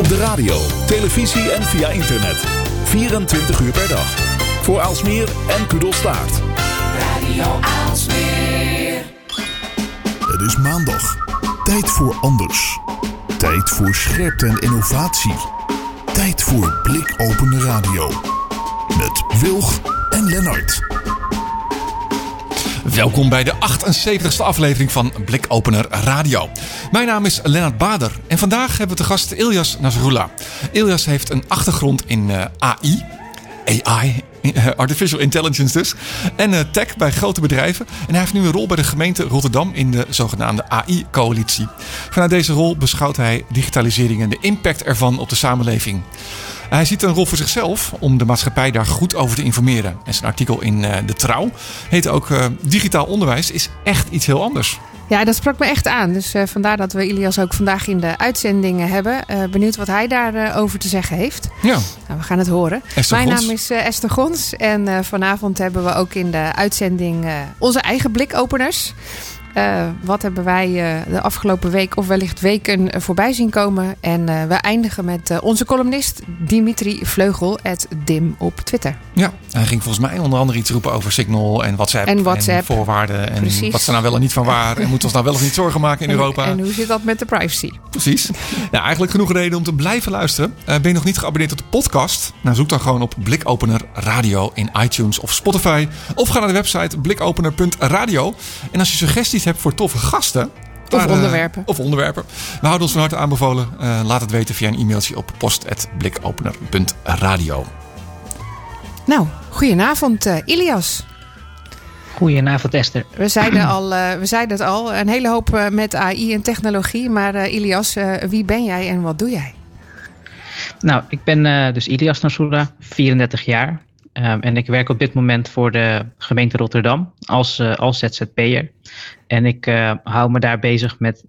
Op de radio, televisie en via internet. 24 uur per dag. Voor Aalsmeer en Kudelstaart. Radio Aalsmeer. Het is maandag. Tijd voor anders. Tijd voor scherpte en innovatie. Tijd voor blikopende radio. Met Wilg en Lennart. Welkom bij de 78ste aflevering van Blikopener Radio. Mijn naam is Lennart Bader en vandaag hebben we te gast Ilias Nasrullah. Ilias heeft een achtergrond in eh, AI, AI, eh, Artificial Intelligence dus, en eh, tech bij grote bedrijven. En hij heeft nu een rol bij de gemeente Rotterdam in de zogenaamde AI-coalitie. Vanuit deze rol beschouwt hij digitalisering en de impact ervan op de samenleving. Hij ziet een rol voor zichzelf om de maatschappij daar goed over te informeren. En zijn artikel in uh, De Trouw heet ook uh, Digitaal onderwijs is echt iets heel anders. Ja, dat sprak me echt aan. Dus uh, vandaar dat we Ilias ook vandaag in de uitzendingen hebben. benieuwd wat hij daarover over te zeggen heeft. Ja. Nou, we gaan het horen. Esther Mijn Gons. naam is Esther Gons. En vanavond hebben we ook in de uitzending onze eigen blikopeners. Uh, wat hebben wij uh, de afgelopen week of wellicht weken voorbij zien komen? En uh, we eindigen met onze columnist Dimitri Vleugel, Dim op Twitter. Ja, hij ging volgens mij onder andere iets roepen over Signal en WhatsApp. En, WhatsApp. en voorwaarden. En Precies. wat er nou wel en niet van waar? En moeten we ons nou wel of niet zorgen maken in en, Europa? En hoe zit dat met de privacy? Precies. Nou, eigenlijk genoeg reden om te blijven luisteren. ben je nog niet geabonneerd op de podcast? Nou, zoek dan gewoon op Blikopener Radio in iTunes of Spotify. Of ga naar de website blikopener.radio. En als je suggesties hebt voor toffe gasten. Of uh, onderwerpen. Of onderwerpen. We houden ons van harte aanbevolen. Uh, laat het weten via een e-mailtje op post.blikopener.radio. Nou, goedenavond uh, Ilias. Goedenavond Esther. We zeiden, al, uh, we zeiden het al, een hele hoop uh, met AI en technologie. Maar uh, Ilias, wie ben jij en wat doe jij? Nou, ik ben dus Ilias Nassoura, 34 jaar. Um, en ik werk op dit moment voor de gemeente Rotterdam als, uh, als ZZP'er. En ik uh, hou me daar bezig met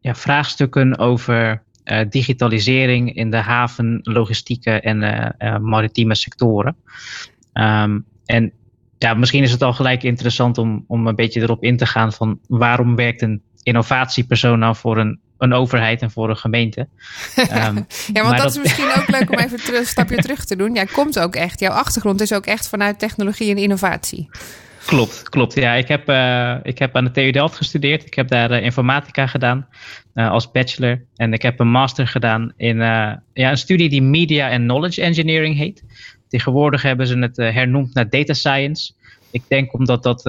ja, vraagstukken over uh, digitalisering in de haven, logistieke en maritieme sectoren. Um, en ja, misschien is het al gelijk interessant om, om een beetje erop in te gaan van waarom werkt een innovatiepersoon nou voor een een overheid en voor een gemeente. Um, ja, want dat, dat, is misschien ook leuk om even een stapje terug te doen. Jij komt ook echt, jouw achtergrond is ook echt vanuit technologie en innovatie. Klopt, klopt. Ja, ik heb, uh, ik heb aan de TU Delft gestudeerd. Ik heb daar uh, informatica gedaan uh, als bachelor. En ik heb een master gedaan in ja, een studie die Media and Knowledge Engineering heet. Tegenwoordig hebben ze het hernoemd naar Data Science. Ik denk omdat dat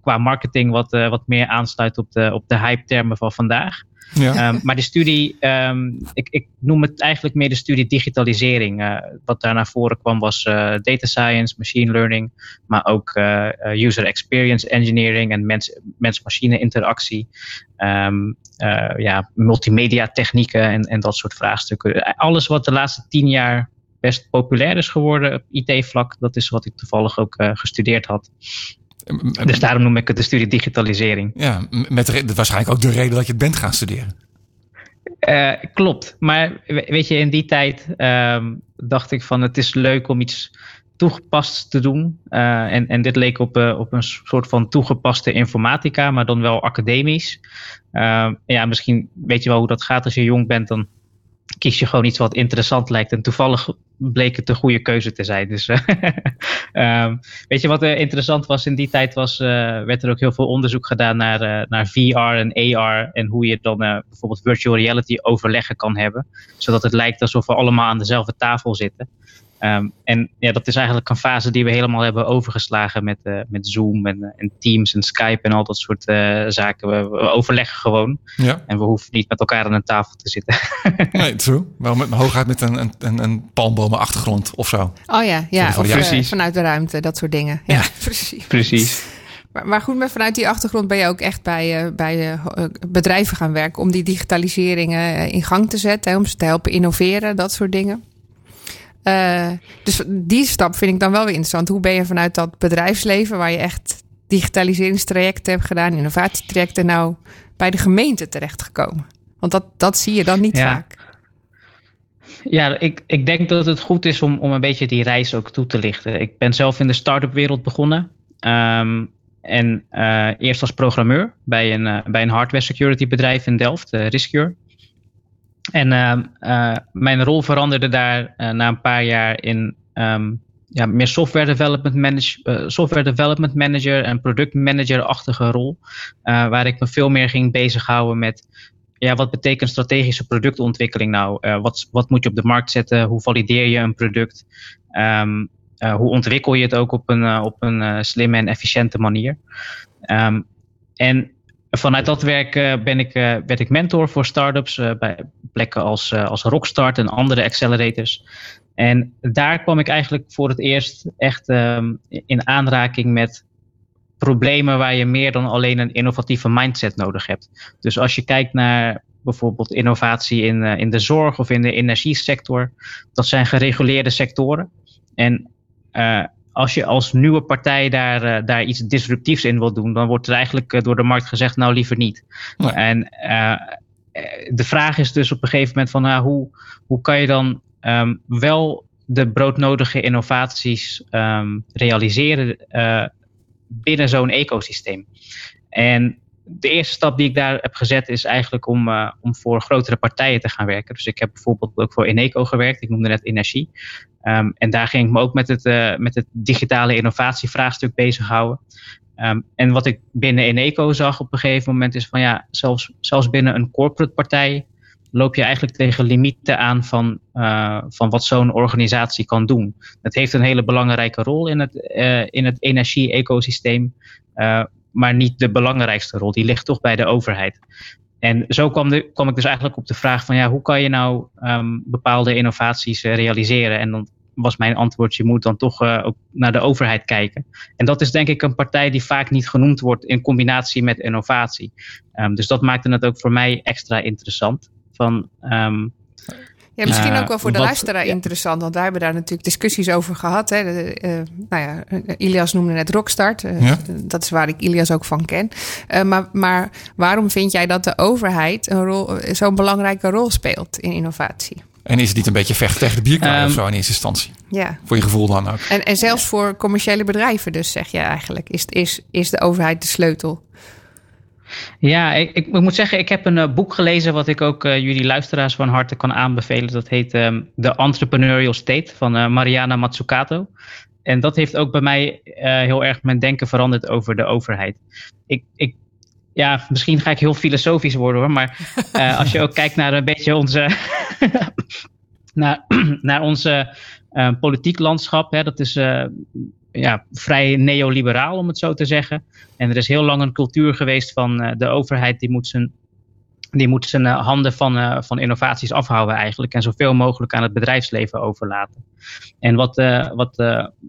qua marketing wat, wat meer aansluit op de, op de hype-termen van vandaag. Ja. Um, maar de studie, um, ik, ik, noem het eigenlijk meer de studie digitalisering. Uh, wat daar naar voren kwam was uh, data science, machine learning, maar ook uh, user experience engineering en mens-machine mens interactie. Um, ja, multimedia technieken en, en dat soort vraagstukken. Alles wat de laatste tien jaar best populair is geworden op IT-vlak, dat is wat ik toevallig ook gestudeerd had. Dus daarom noem ik het de studie digitalisering. Ja, met waarschijnlijk ook de reden dat je het bent gaan studeren. Uh, klopt, maar weet je, in die tijd um, dacht ik van het is leuk om iets toegepast te doen. Uh, en, en dit leek op, op een soort van toegepaste informatica, maar dan wel academisch. Uh, ja, misschien weet je wel hoe dat gaat als je jong bent, dan kies je gewoon iets wat interessant lijkt. En toevallig bleek het de goede keuze te zijn. Dus um, weet je wat er interessant was in die tijd? Was, uh, werd er ook heel veel onderzoek gedaan naar, naar VR en AR. En hoe je dan bijvoorbeeld virtual reality overleggen kan hebben. Zodat het lijkt alsof we allemaal aan dezelfde tafel zitten. Um, en ja, dat is eigenlijk een fase die we helemaal hebben overgeslagen met, uh, met Zoom en, en, Teams en Skype en al dat soort uh, zaken. We, we, overleggen gewoon. Ja. En we hoeven niet met elkaar aan een tafel te zitten. nee, true. Wel met hooguit met een, een, een palmbomen achtergrond of zo. Oh ja, ja. Of uh, vanuit de ruimte, dat soort dingen. Ja, ja. precies. precies. Maar, maar, goed, maar vanuit die achtergrond ben je ook echt bij, bij bedrijven gaan werken om die digitalisering in gang te zetten. Hè, om ze te helpen innoveren, dat soort dingen. Uh, dus die stap vind ik dan wel weer interessant. Hoe ben je vanuit dat bedrijfsleven, waar je echt digitaliseringstrajecten hebt gedaan, innovatietrajecten, nou bij de gemeente terechtgekomen? Want dat, dat zie je dan niet ja. vaak. Ja, ik, ik denk dat het goed is om, om een beetje die reis ook toe te lichten. Ik ben zelf in de start-up wereld begonnen. Um, en uh, eerst als programmeur bij een, uh, bij een hardware security bedrijf in Delft, uh, Riscure. En ehm, eh, mijn rol veranderde daar eh, na een paar jaar in ehm, ja, meer software development, manage, eh, software development manager en product manager-achtige rol. waar ik me veel meer ging bezighouden met ja, wat betekent strategische productontwikkeling nou? wat, wat moet je op de markt zetten? Hoe valideer je een product? Um, hoe ontwikkel je het ook op een, op een slimme en efficiënte manier? en vanuit dat werk uh, ben ik, uh, werd ik mentor voor startups uh, bij plekken als, als Rockstart en andere accelerators. En daar kwam ik eigenlijk voor het eerst echt um, in aanraking met problemen waar je meer dan alleen een innovatieve mindset nodig hebt. Dus als je kijkt naar bijvoorbeeld innovatie in, in de zorg of in de energiesector, dat zijn gereguleerde sectoren. En als je als nieuwe partij daar, uh, daar iets disruptiefs in wilt doen, dan wordt er eigenlijk door de markt gezegd, nou liever niet. Nee. En de vraag is dus op een gegeven moment van nou, hoe, hoe kan je dan um, wel de broodnodige innovaties um, realiseren binnen zo'n ecosysteem. En de eerste stap die ik daar heb gezet is eigenlijk om, uh, om voor grotere partijen te gaan werken. Dus ik heb bijvoorbeeld ook voor Eneco gewerkt. Ik noemde net energie. Um, en daar ging ik me ook met het, met het digitale innovatievraagstuk bezighouden. Um, en wat ik binnen Eneco zag op een gegeven moment is van ja, zelfs, zelfs binnen een corporate partij loop je eigenlijk tegen limieten aan van, uh, van wat zo'n organisatie kan doen. Het heeft een hele belangrijke rol in het, uh, in het energie-ecosysteem. Uh, maar niet de belangrijkste rol. Die ligt toch bij de overheid. En zo kwam, de, kwam ik dus eigenlijk op de vraag van ja, hoe kan je nou um, bepaalde innovaties realiseren? En dan was mijn antwoord, je moet dan toch uh, ook naar de overheid kijken. En dat is denk ik een partij die vaak niet genoemd wordt in combinatie met innovatie. Um, dus dat maakte het ook voor mij extra interessant. Van, um, ja, misschien ook wel voor de luisteraar interessant, want wij hebben daar natuurlijk discussies over gehad. Hè. De, uh, nou ja, Ilias noemde net Rockstart. Uh, ja. Dat is waar ik Ilias ook van ken. Uh, maar, maar waarom vind jij dat de overheid een rol, zo'n belangrijke rol speelt in innovatie? En is het niet een beetje vecht tegen de bierkaart um, of zo in eerste instantie? Ja. Voor je gevoel dan ook. En, en zelfs voor commerciële bedrijven dus, zeg je eigenlijk, is, is, is de overheid de sleutel? Ja, ik, ik, ik, moet zeggen, ik heb een uh, boek gelezen wat ik ook uh, jullie luisteraars van harte kan aanbevelen. Dat heet um, The Entrepreneurial State van uh, Mariana Mazzucato. En dat heeft ook bij mij heel erg mijn denken veranderd over de overheid. Ik, ik, ja, misschien ga ik heel filosofisch worden hoor, maar als je ook kijkt naar een beetje onze, naar, naar onze politiek landschap, hè, dat is ja, vrij neoliberaal, om het zo te zeggen. En er is heel lang een cultuur geweest van de overheid die moet zijn, die moet zijn handen van, van innovaties afhouden eigenlijk. En zoveel mogelijk aan het bedrijfsleven overlaten. En wat, wat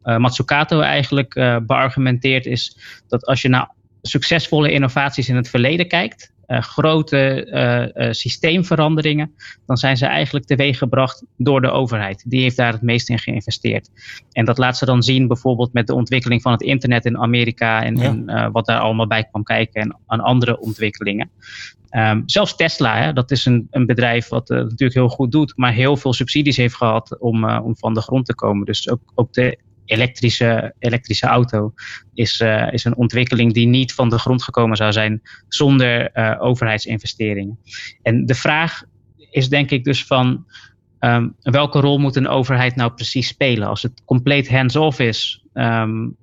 Matsukato eigenlijk beargumenteert is dat als je naar succesvolle innovaties in het verleden kijkt, uh, grote uh, uh, systeemveranderingen, dan zijn ze eigenlijk teweeggebracht door de overheid. Die heeft daar het meest in geïnvesteerd. En dat laat ze dan zien bijvoorbeeld met de ontwikkeling van het internet in Amerika en, ja. en wat daar allemaal bij kwam kijken en aan andere ontwikkelingen. Um, zelfs Tesla, hè, dat is een, een bedrijf wat natuurlijk heel goed doet, maar heel veel subsidies heeft gehad om, om van de grond te komen. Dus ook, ook de elektrische, elektrische auto is, uh, is een ontwikkeling die niet van de grond gekomen zou zijn zonder uh, overheidsinvesteringen. En de vraag is denk ik dus van um, welke rol moet een overheid nou precies spelen? Als het compleet hands-off is, um,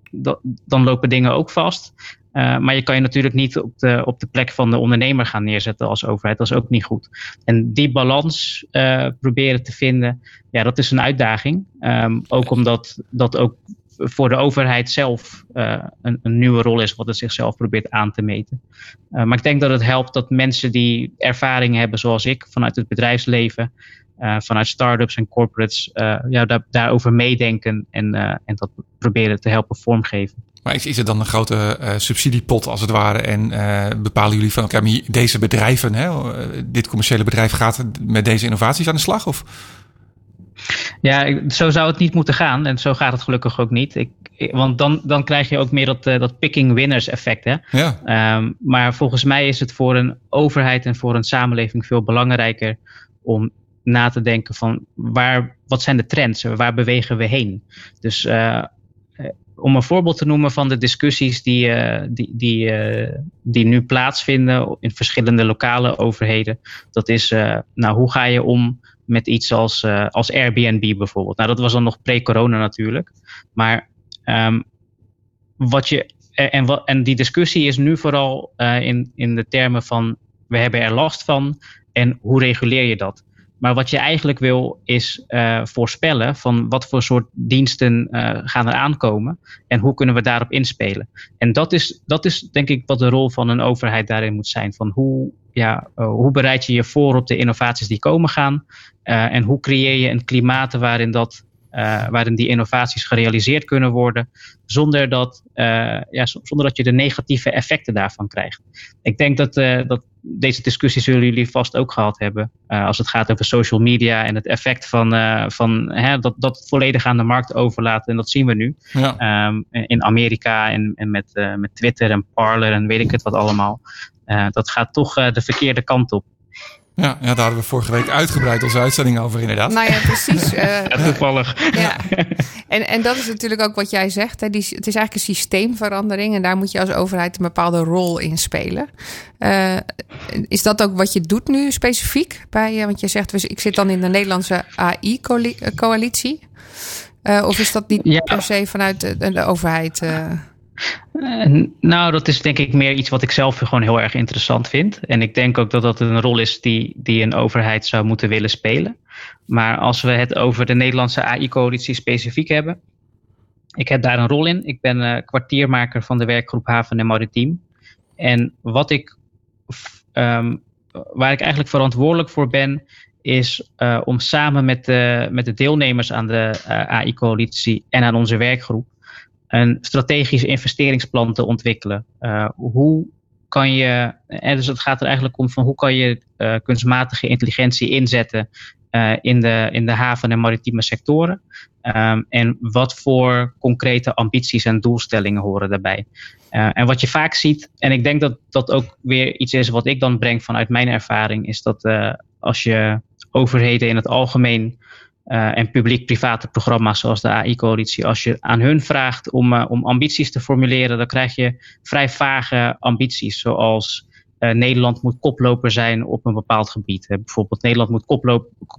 dan lopen dingen ook vast. Uh, maar je kan je natuurlijk niet op de, op de plek van de ondernemer gaan neerzetten als overheid. Dat is ook niet goed. En die balans uh, proberen te vinden, ja, dat is een uitdaging. Um, ook omdat dat ook voor de overheid zelf uh, een, een, nieuwe rol is, wat het zichzelf probeert aan te meten. maar ik denk dat het helpt dat mensen die ervaring hebben, zoals ik, vanuit het bedrijfsleven, vanuit start-ups en corporates, ja, daar, daarover meedenken en, en dat proberen te helpen vormgeven. Maar is, is er dan een grote uh, subsidiepot als het ware? En uh, bepalen jullie van, oké, deze bedrijven, hè, dit commerciële bedrijf gaat met deze innovaties aan de slag? Of? Ja, zo zou het niet moeten gaan. En zo gaat het gelukkig ook niet. Ik, want dan, dan krijg je ook meer dat, uh, dat picking winners effect. Hè? Ja. Um, maar volgens mij is het voor een overheid en voor een samenleving veel belangrijker om na te denken van waar, wat zijn de trends? Waar bewegen we heen? Dus om een voorbeeld te noemen van de discussies die, uh, die, die, uh, die nu plaatsvinden in verschillende lokale overheden. Dat is, uh, nou, hoe ga je om met iets als, als Airbnb bijvoorbeeld? Nou, dat was dan nog pre-corona natuurlijk. Maar um, wat je. En, en die discussie is nu vooral in, in de termen van we hebben er last van en hoe reguleer je dat? Maar wat je eigenlijk wil is uh, voorspellen van wat voor soort diensten uh, gaan er aankomen en hoe kunnen we daarop inspelen. En dat is, dat is denk ik wat de rol van een overheid daarin moet zijn. Van hoe, ja, uh, hoe bereid je je voor op de innovaties die komen gaan en hoe creëer je een klimaat waarin dat waarin die innovaties gerealiseerd kunnen worden, zonder dat, ja, zonder dat je de negatieve effecten daarvan krijgt. Ik denk dat, dat deze discussie zullen jullie vast ook gehad hebben, als het gaat over social media en het effect van, van hè, dat, dat volledig aan de markt overlaten. En dat zien we nu ja. um, in Amerika en, en met, met Twitter en Parler en weet ik het wat allemaal. dat gaat toch de verkeerde kant op. Ja, ja, daar hadden we vorige week uitgebreid onze uitzending over, inderdaad. Nou ja, precies. Uh, toevallig. Ja. En, en dat is natuurlijk ook wat jij zegt. Hè. Die, het is eigenlijk een systeemverandering en daar moet je als overheid een bepaalde rol in spelen. Uh, is dat ook wat je doet nu specifiek? Bij, want je zegt, ik zit dan in de Nederlandse AI-coalitie. Uh, of is dat niet ja. per se vanuit de, de overheid? Uh, nou, dat is denk ik meer iets wat ik zelf gewoon heel erg interessant vind. En ik denk ook dat dat een rol is die, die een overheid zou moeten willen spelen. Maar als we het over de Nederlandse AI-coalitie specifiek hebben. Ik heb daar een rol in. Ik ben uh, kwartiermaker van de werkgroep Haven en Maritiem. En wat ik, um, waar ik eigenlijk verantwoordelijk voor ben, is uh, om samen met met de deelnemers aan de AI-coalitie en aan onze werkgroep een strategisch investeringsplan te ontwikkelen. Uh, hoe kan je, en dus het gaat er eigenlijk om van hoe kan je uh, kunstmatige intelligentie inzetten in, de, in de haven- en maritieme sectoren. Um, en wat voor concrete ambities en doelstellingen horen daarbij. en wat je vaak ziet, en ik denk dat dat ook weer iets is wat ik dan breng vanuit mijn ervaring, is dat als je overheden in het algemeen uh, en publiek-private programma's zoals de AI-coalitie, als je aan hun vraagt om, uh, om ambities te formuleren, dan krijg je vrij vage ambities, zoals uh, Nederland moet koploper zijn op een bepaald gebied. bijvoorbeeld Nederland moet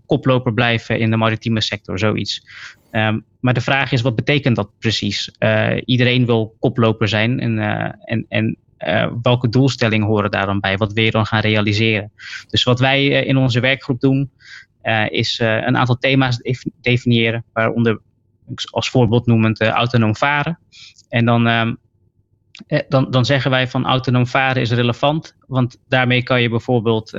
koploper, blijven in de maritieme sector, zoiets. Um, maar de vraag is, wat betekent dat precies? iedereen wil koploper zijn en, en, en welke doelstellingen horen daar dan bij? Wat wil je dan gaan realiseren? Dus wat wij in onze werkgroep doen, is een aantal thema's definiëren, waaronder als voorbeeld noemend autonoom varen. En dan, um, dan, dan zeggen wij van autonoom varen is relevant, want daarmee kan je bijvoorbeeld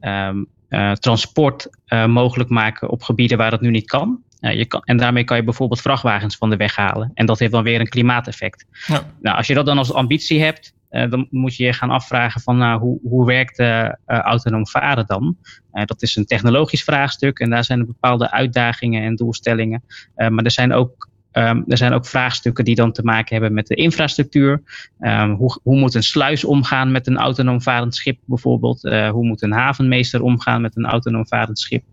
um, transport mogelijk maken op gebieden waar dat nu niet kan. Uh, je kan, en daarmee kan je bijvoorbeeld vrachtwagens van de weg halen. En dat heeft dan weer een klimaateffect. Ja. Nou, als je dat dan als ambitie hebt, uh, dan moet je je gaan afvragen van nou, hoe, hoe werkt uh, autonoom varen dan? dat is een technologisch vraagstuk en daar zijn bepaalde uitdagingen en doelstellingen. maar er zijn ook Um, er zijn ook vraagstukken die dan te maken hebben met de infrastructuur. Um, hoe, hoe, moet een sluis omgaan met een autonoom varend schip bijvoorbeeld? Hoe moet een havenmeester omgaan met een autonoom varend schip?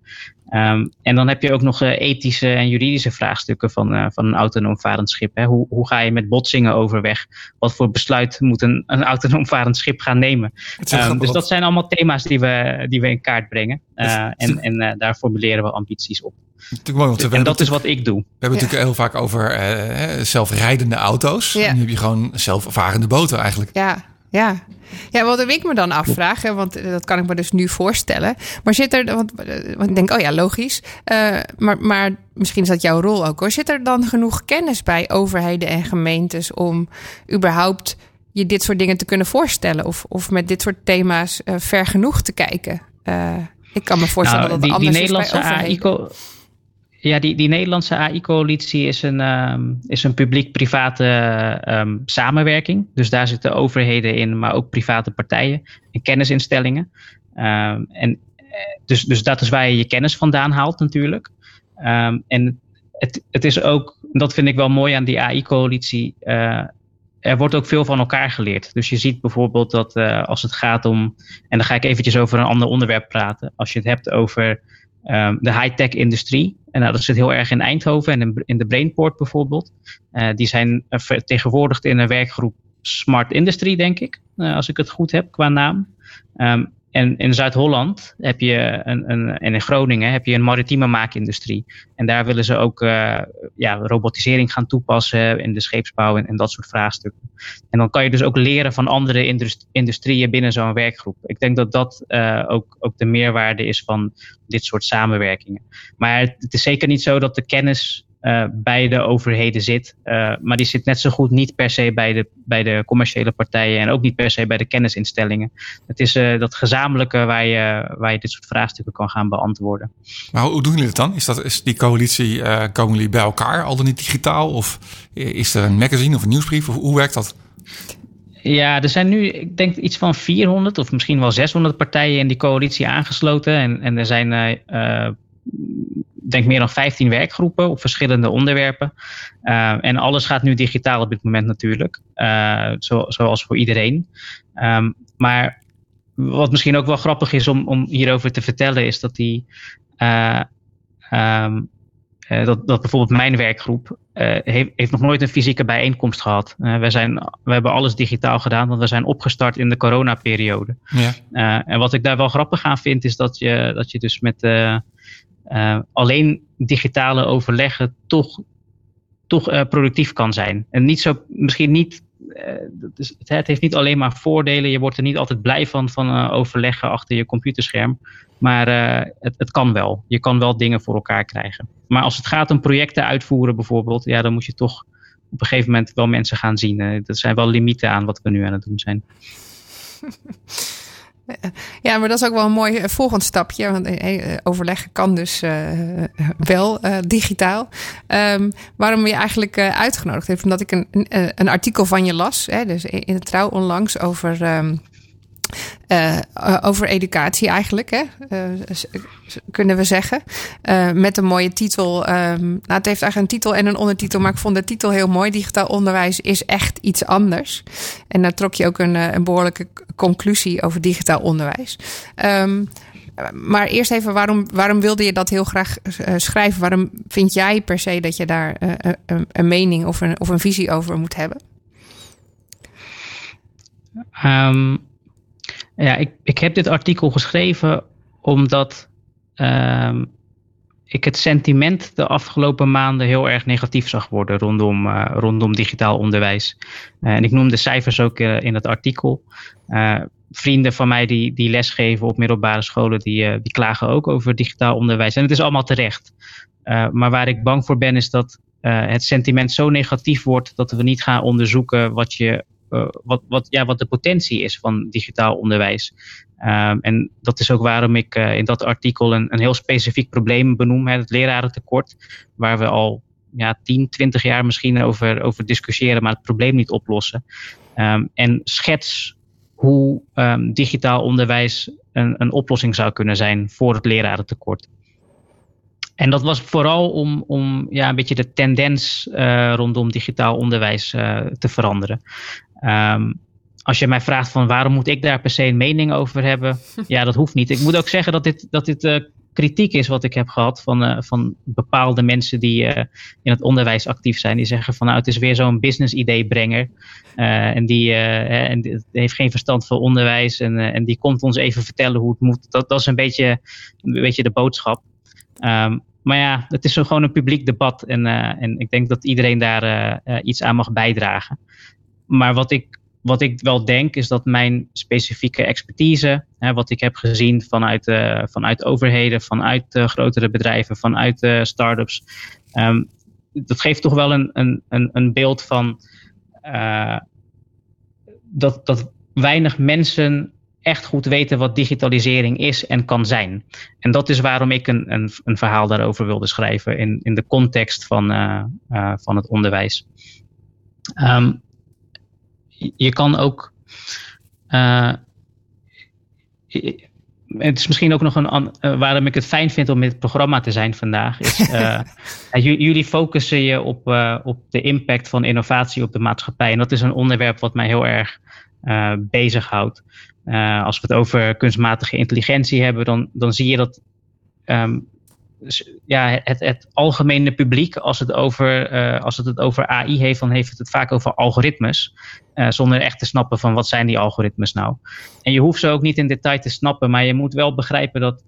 Um, en dan heb je ook nog uh, ethische en juridische vraagstukken van, uh, van een autonoom varend schip. Hè? Hoe, hoe ga je met botsingen overweg? Wat voor besluit moet een, een autonoom varend schip gaan nemen? Um, dus dat zijn allemaal thema's die we, die we in kaart brengen. Uh, en en daar formuleren we ambities op. Mooi, want en dat is wat ik doe. We hebben het natuurlijk heel vaak over zelfrijdende auto's. Ja. En nu heb je gewoon zelfvarende boten eigenlijk. Ja, ja. Ja, wat ik me dan afvraag, want dat kan ik me dus nu voorstellen. Maar zit er, want, want ik denk, oh ja, logisch. Uh, maar, maar misschien is dat jouw rol ook hoor. Zit er dan genoeg kennis bij overheden en gemeentes om überhaupt je dit soort dingen te kunnen voorstellen? Of, of met dit soort thema's uh, ver genoeg te kijken? Uh, ik kan me voorstellen nou, dat die, anders die Nederlandse is bij ja, die, die Nederlandse AI-coalitie is een, um, is een publiek-private um, samenwerking. Dus daar zitten overheden in, maar ook private partijen en kennisinstellingen. Um, en dus, dus dat is waar je je kennis vandaan haalt natuurlijk. en het, het is ook, dat vind ik wel mooi aan die AI-coalitie, uh, er wordt ook veel van elkaar geleerd. Dus je ziet bijvoorbeeld dat uh, als het gaat om, en dan ga ik eventjes over een ander onderwerp praten. Als je het hebt over um, de high-tech industrie, En nou, dat zit heel erg in Eindhoven en in, de Brainport bijvoorbeeld. die zijn vertegenwoordigd in een werkgroep Smart Industry, denk ik, als ik het goed heb qua naam. Um, en in Zuid-Holland heb je een, een, en in Groningen heb je een maritieme maakindustrie. En daar willen ze ook uh, ja, robotisering gaan toepassen in de scheepsbouw en, dat soort vraagstukken. En dan kan je dus ook leren van andere industrieën binnen zo'n werkgroep. Ik denk dat dat uh, ook, ook de meerwaarde is van dit soort samenwerkingen. Maar het is zeker niet zo dat de kennis bij de overheden zit. Uh, maar die zit net zo goed niet per se bij de, bij de commerciële partijen en ook niet per se bij de kennisinstellingen. Het is uh, dat gezamenlijke waar je, waar je dit soort vraagstukken kan gaan beantwoorden. Maar hoe, doen jullie het dan? Is, dat, is die coalitie, komen jullie bij elkaar, al dan niet digitaal? Of is er een magazine of een nieuwsbrief? Of hoe werkt dat? Ja, er zijn nu, ik denk iets van 400 of misschien wel 600 partijen in die coalitie aangesloten. En, en er zijn denk meer dan 15 werkgroepen op verschillende onderwerpen. Uh, en alles gaat nu digitaal op dit moment natuurlijk. Uh, zo, zoals voor iedereen. Um, maar wat misschien ook wel grappig is om, om hierover te vertellen, is dat die. Uh, um, dat, dat bijvoorbeeld mijn werkgroep heeft, heeft nog nooit een fysieke bijeenkomst gehad. we, zijn, we hebben alles digitaal gedaan, want we zijn opgestart in de coronaperiode. Ja. en wat ik daar wel grappig aan vind, is dat je, dat je dus met uh, alleen digitale overleggen toch, toch uh, productief kan zijn. En niet zo, misschien niet, uh, dus het heeft niet alleen maar voordelen. Je wordt er niet altijd blij van, van overleggen achter je computerscherm. Maar het, het kan wel. Je kan wel dingen voor elkaar krijgen. Maar als het gaat om projecten uitvoeren bijvoorbeeld, ja, dan moet je toch op een gegeven moment wel mensen gaan zien. er zijn wel limieten aan wat we nu aan het doen zijn. Ja, maar dat is ook wel een mooi eh, volgend stapje. Want eh, eh, overleggen kan dus wel digitaal. Um, waarom je eigenlijk uitgenodigd heeft, omdat ik een, een, artikel van je las. Hè, dus in het trouw onlangs over. Um, uh, over educatie eigenlijk, hè? Uh, kunnen we zeggen. Met een mooie titel. Um, nou, het heeft eigenlijk een titel en een ondertitel, maar ik vond de titel heel mooi. Digitaal onderwijs is echt iets anders. En daar trok je ook een, een behoorlijke conclusie over digitaal onderwijs. Um, maar eerst even, waarom, waarom wilde je dat heel graag schrijven? Waarom vind jij per se dat je daar een, een mening of een, of een visie over moet hebben? Um, ja, ik, ik heb dit artikel geschreven omdat um, ik het sentiment de afgelopen maanden heel erg negatief zag worden rondom, uh, rondom digitaal onderwijs. Uh, en ik noem de cijfers ook uh, in het artikel. vrienden van mij die, die lesgeven op middelbare scholen, die, die klagen ook over digitaal onderwijs. En het is allemaal terecht. maar waar ik bang voor ben, is dat het sentiment zo negatief wordt dat we niet gaan onderzoeken wat je wat, wat, ja, wat de potentie is van digitaal onderwijs. Um, en dat is ook waarom ik uh, in dat artikel een, een heel specifiek probleem benoem, hè, het lerarentekort, waar we al ja, 10, 20 jaar misschien over, over discussiëren, maar het probleem niet oplossen. Um, en schets hoe um, digitaal onderwijs een, een oplossing zou kunnen zijn voor het lerarentekort. En dat was vooral om, om ja, een beetje de tendens uh, rondom digitaal onderwijs te veranderen. Um, als je mij vraagt van waarom moet ik daar per se een mening over hebben, ja, dat hoeft niet. Ik moet ook zeggen dat dit, dat dit uh, kritiek is wat ik heb gehad van, uh, van bepaalde mensen die uh, in het onderwijs actief zijn. Die zeggen van nou, het is weer zo'n business idee brenger. en die, en die heeft geen verstand van onderwijs en, en die komt ons even vertellen hoe het moet. Dat, dat is een beetje, een beetje de boodschap. Um, maar ja, het is zo gewoon een publiek debat en, en ik denk dat iedereen daar iets aan mag bijdragen maar wat ik, wat ik wel denk is dat mijn specifieke expertise, hè, wat ik heb gezien vanuit, uh, vanuit overheden, vanuit uh, grotere bedrijven, vanuit uh, start-ups, um, dat geeft toch wel een, een, een, een beeld van dat, dat weinig mensen echt goed weten wat digitalisering is en kan zijn. En dat is waarom ik een, een, een verhaal daarover wilde schrijven in, in de context van, van het onderwijs. Um, je kan ook. Uh, het is misschien ook nog een. Uh, waarom ik het fijn vind om in het programma te zijn vandaag. Is, uh, jullie focussen je op, op de impact van innovatie op de maatschappij. En dat is een onderwerp wat mij heel erg bezighoudt. als we het over kunstmatige intelligentie hebben, dan, dan zie je dat. Um, ja, het, het algemene publiek, als het, over, uh, als het het over AI heeft, dan heeft het het vaak over algoritmes. Uh, zonder echt te snappen van wat zijn die algoritmes nou. En je hoeft ze ook niet in detail te snappen, maar je moet wel begrijpen dat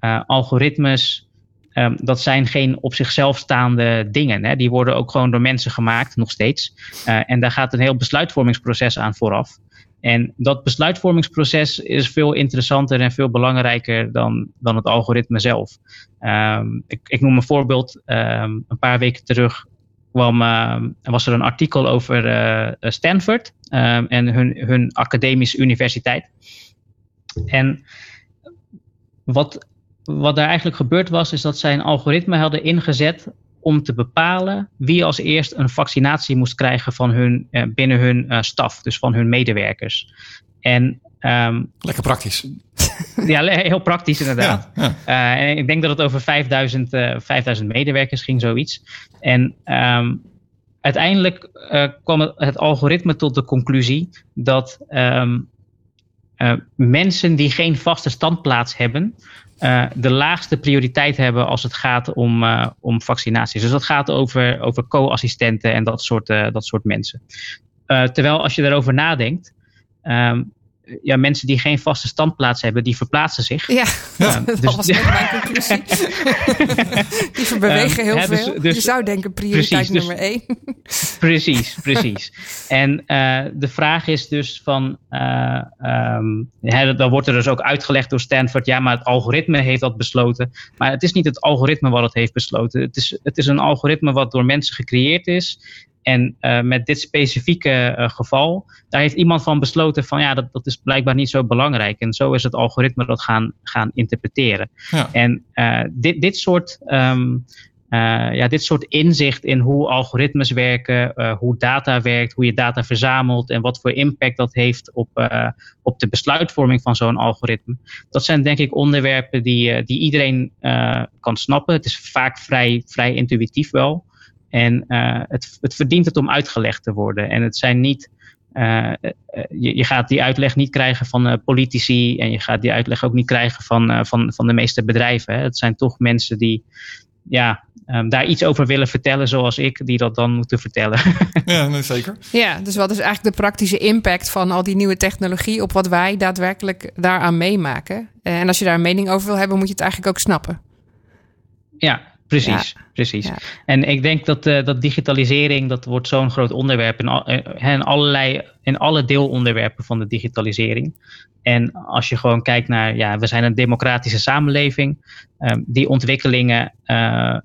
uh, algoritmes. Um, dat zijn geen op zichzelf staande dingen. Hè. Die worden ook gewoon door mensen gemaakt, nog steeds. en daar gaat een heel besluitvormingsproces aan vooraf. En dat besluitvormingsproces is veel interessanter en veel belangrijker dan, dan het algoritme zelf. Um, ik, ik, noem een voorbeeld. Um, een paar weken terug kwam, uh, was er een artikel over uh, Stanford en hun, hun academische universiteit. En wat, wat daar eigenlijk gebeurd was, is dat zij een algoritme hadden ingezet om te bepalen wie als eerst een vaccinatie moest krijgen van hun, uh, binnen hun uh, staf, dus van hun medewerkers. En, um, Lekker praktisch. ja, heel praktisch inderdaad. Ja, ja. Uh, en ik denk dat het over 5000, 5000 medewerkers ging, zoiets. En um, uiteindelijk kwam het, het, algoritme tot de conclusie dat um, mensen die geen vaste standplaats hebben, uh, de laagste prioriteit hebben als het gaat om, uh, om vaccinaties. Dus dat gaat over, over co-assistenten en dat soort, uh, dat soort mensen. terwijl als je daarover nadenkt, um, ja, mensen die geen vaste standplaats hebben, die verplaatsen zich. Ja, ja. dat dus, was mijn conclusie. die bewegen heel um, dus, veel. Dus, je zou denken prioriteit precies, nummer één. precies, precies. En uh, de vraag is dus van, uh, um, hè, dan wordt er dus ook uitgelegd door Stanford, ja, maar het algoritme heeft dat besloten. Maar het is niet het algoritme wat het heeft besloten. Het is, het is een algoritme wat door mensen gecreëerd is en uh, met dit specifieke uh, geval, daar heeft iemand van besloten van ja, dat, dat is blijkbaar niet zo belangrijk. En zo is het algoritme dat gaan, gaan interpreteren. Ja. En uh, dit, dit soort. Um, ja, dit soort inzicht in hoe algoritmes werken, hoe data werkt, hoe je data verzamelt en wat voor impact dat heeft op, op de besluitvorming van zo'n algoritme. Dat zijn denk ik onderwerpen die, die iedereen kan snappen. Het is vaak vrij, vrij intuïtief wel. En uh, het, het verdient het om uitgelegd te worden. En het zijn niet. Uh, je, je, gaat die uitleg niet krijgen van uh, politici en je gaat die uitleg ook niet krijgen van, van, van de meeste bedrijven. Hè. Het zijn toch mensen die ja, um, daar iets over willen vertellen, zoals ik, die dat dan moeten vertellen. ja, nee, zeker. Ja, dus wat is eigenlijk de praktische impact van al die nieuwe technologie op wat wij daadwerkelijk daaraan meemaken? En als je daar een mening over wil hebben, moet je het eigenlijk ook snappen. Ja, Precies, ja. precies. Ja. En ik denk dat, uh, dat digitalisering, dat wordt zo'n groot onderwerp in, al, in, allerlei, in alle deelonderwerpen van de digitalisering. En als je gewoon kijkt naar, ja, we zijn een democratische samenleving. Um, die ontwikkelingen, uh,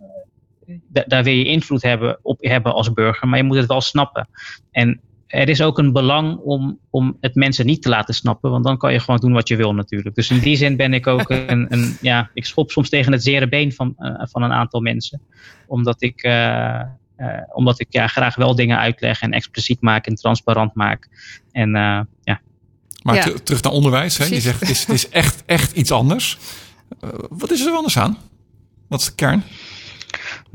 daar wil je invloed hebben, op hebben als burger, maar je moet het wel snappen. En er is ook een belang om, om het mensen niet te laten snappen, want dan kan je gewoon doen wat je wil natuurlijk. Dus in die zin ben ik ook een, een ja, ik schop soms tegen het zere been van, uh, van een aantal mensen, omdat ik, uh, uh, omdat ik ja, graag wel dingen uitleg en expliciet maak en transparant maak. En ja. Maar ja. terug naar onderwijs, hè? je zegt het is, het is echt, echt iets anders. wat is er anders aan? Wat is de kern?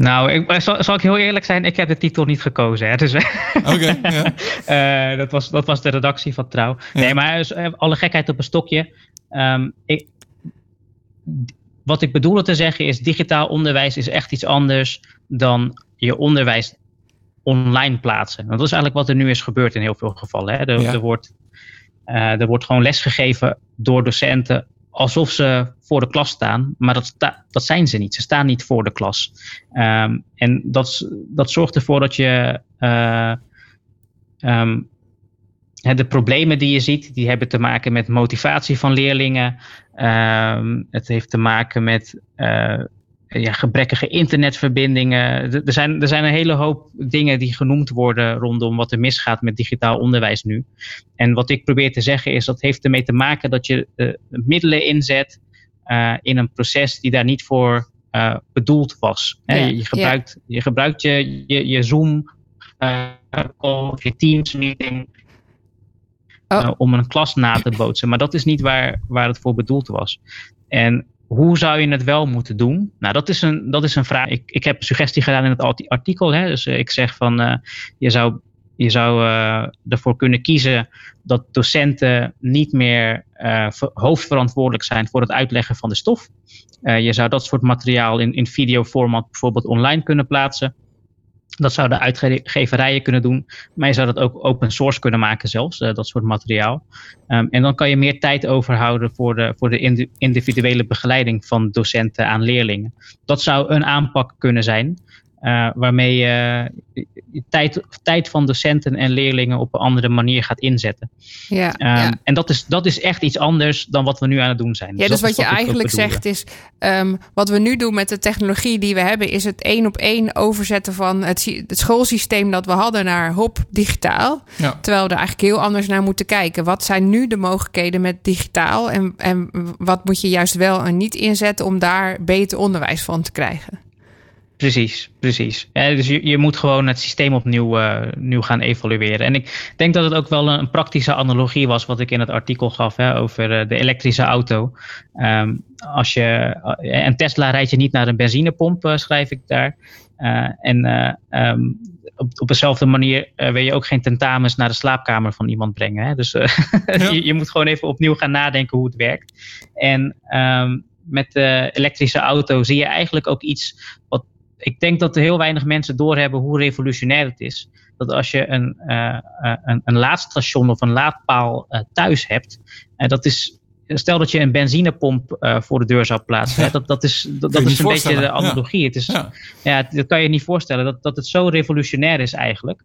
Nou, ik, zal, zal, ik heel eerlijk zijn, ik heb de titel niet gekozen. Hè, dus Oké. Okay, uh, dat, was, dat was de redactie van Trouw. Ja. Nee, maar dus, alle gekheid op een stokje. Um, ik, wat ik bedoelde te zeggen is, digitaal onderwijs is echt iets anders dan je onderwijs online plaatsen. Want dat is eigenlijk wat er nu is gebeurd in heel veel gevallen. Hè. Er, ja. er, wordt, uh, er wordt gewoon lesgegeven door docenten alsof ze voor de klas staan, maar dat, dat zijn ze niet. Ze staan niet voor de klas. Um, en dat, dat zorgt ervoor dat je uh, um, de problemen die je ziet, die hebben te maken met motivatie van leerlingen. Um, het heeft te maken met uh, ja, gebrekkige internetverbindingen. Er zijn, er zijn een hele hoop dingen die genoemd worden rondom wat er misgaat met digitaal onderwijs nu. En wat ik probeer te zeggen is dat heeft ermee te maken dat je uh, middelen inzet uh, in een proces die daar niet voor uh, bedoeld was. Ja, je, gebruikt, ja. je gebruikt je, je, je Zoom call, je Teams meeting. Oh. om een klas na te bootsen. Maar dat is niet waar, waar het voor bedoeld was. En hoe zou je het wel moeten doen? Nou, dat is een, dat is een vraag. Ik, ik heb een suggestie gedaan in het artikel. Hè? Dus uh, ik zeg van uh, je zou je zou uh, ervoor kunnen kiezen dat docenten niet meer uh, hoofdverantwoordelijk zijn voor het uitleggen van de stof. Je zou dat soort materiaal in, in videoformat bijvoorbeeld online kunnen plaatsen. Dat zouden uitgeverijen kunnen doen, maar je zou dat ook open source kunnen maken zelfs, uh, dat soort materiaal. Um, en dan kan je meer tijd overhouden voor de, voor de individuele begeleiding van docenten aan leerlingen. Dat zou een aanpak kunnen zijn. Uh, waarmee je uh, tijd, tijd van docenten en leerlingen op een andere manier gaat inzetten. Ja, um, ja. En dat is, dat is echt iets anders dan wat we nu aan het doen zijn. Ja, dus, dus wat je eigenlijk zegt is, um, wat we nu doen met de technologie die we hebben, is het één op één overzetten van het, het schoolsysteem dat we hadden naar hop digitaal. Ja. Terwijl we er eigenlijk heel anders naar moeten kijken. Wat zijn nu de mogelijkheden met digitaal en, en wat moet je juist wel en niet inzetten om daar beter onderwijs van te krijgen? Precies, precies. Ja, dus je, je moet gewoon het systeem opnieuw uh, nieuw gaan evalueren. En ik denk dat het ook wel een, een, praktische analogie was wat ik in het artikel gaf hè, over uh, de elektrische auto. Um, als je, uh, en Tesla rijdt je niet naar een benzinepomp, schrijf ik daar. en um, op, op dezelfde manier wil je ook geen tentamens naar de slaapkamer van iemand brengen. Hè? Dus ja. je, je, moet gewoon even opnieuw gaan nadenken hoe het werkt. En um, met de elektrische auto zie je eigenlijk ook iets wat ik denk dat er heel weinig mensen doorhebben hoe revolutionair het is. Dat als je een, uh, een, een laadstation of een laadpaal uh, thuis hebt, uh, dat is. Stel dat je een benzinepomp voor de deur zou plaatsen. Ja. Hè, dat, dat is, dat, dat is een beetje de analogie. Ja. Het is, ja. ja. dat kan je niet voorstellen. Dat, dat het zo revolutionair is eigenlijk.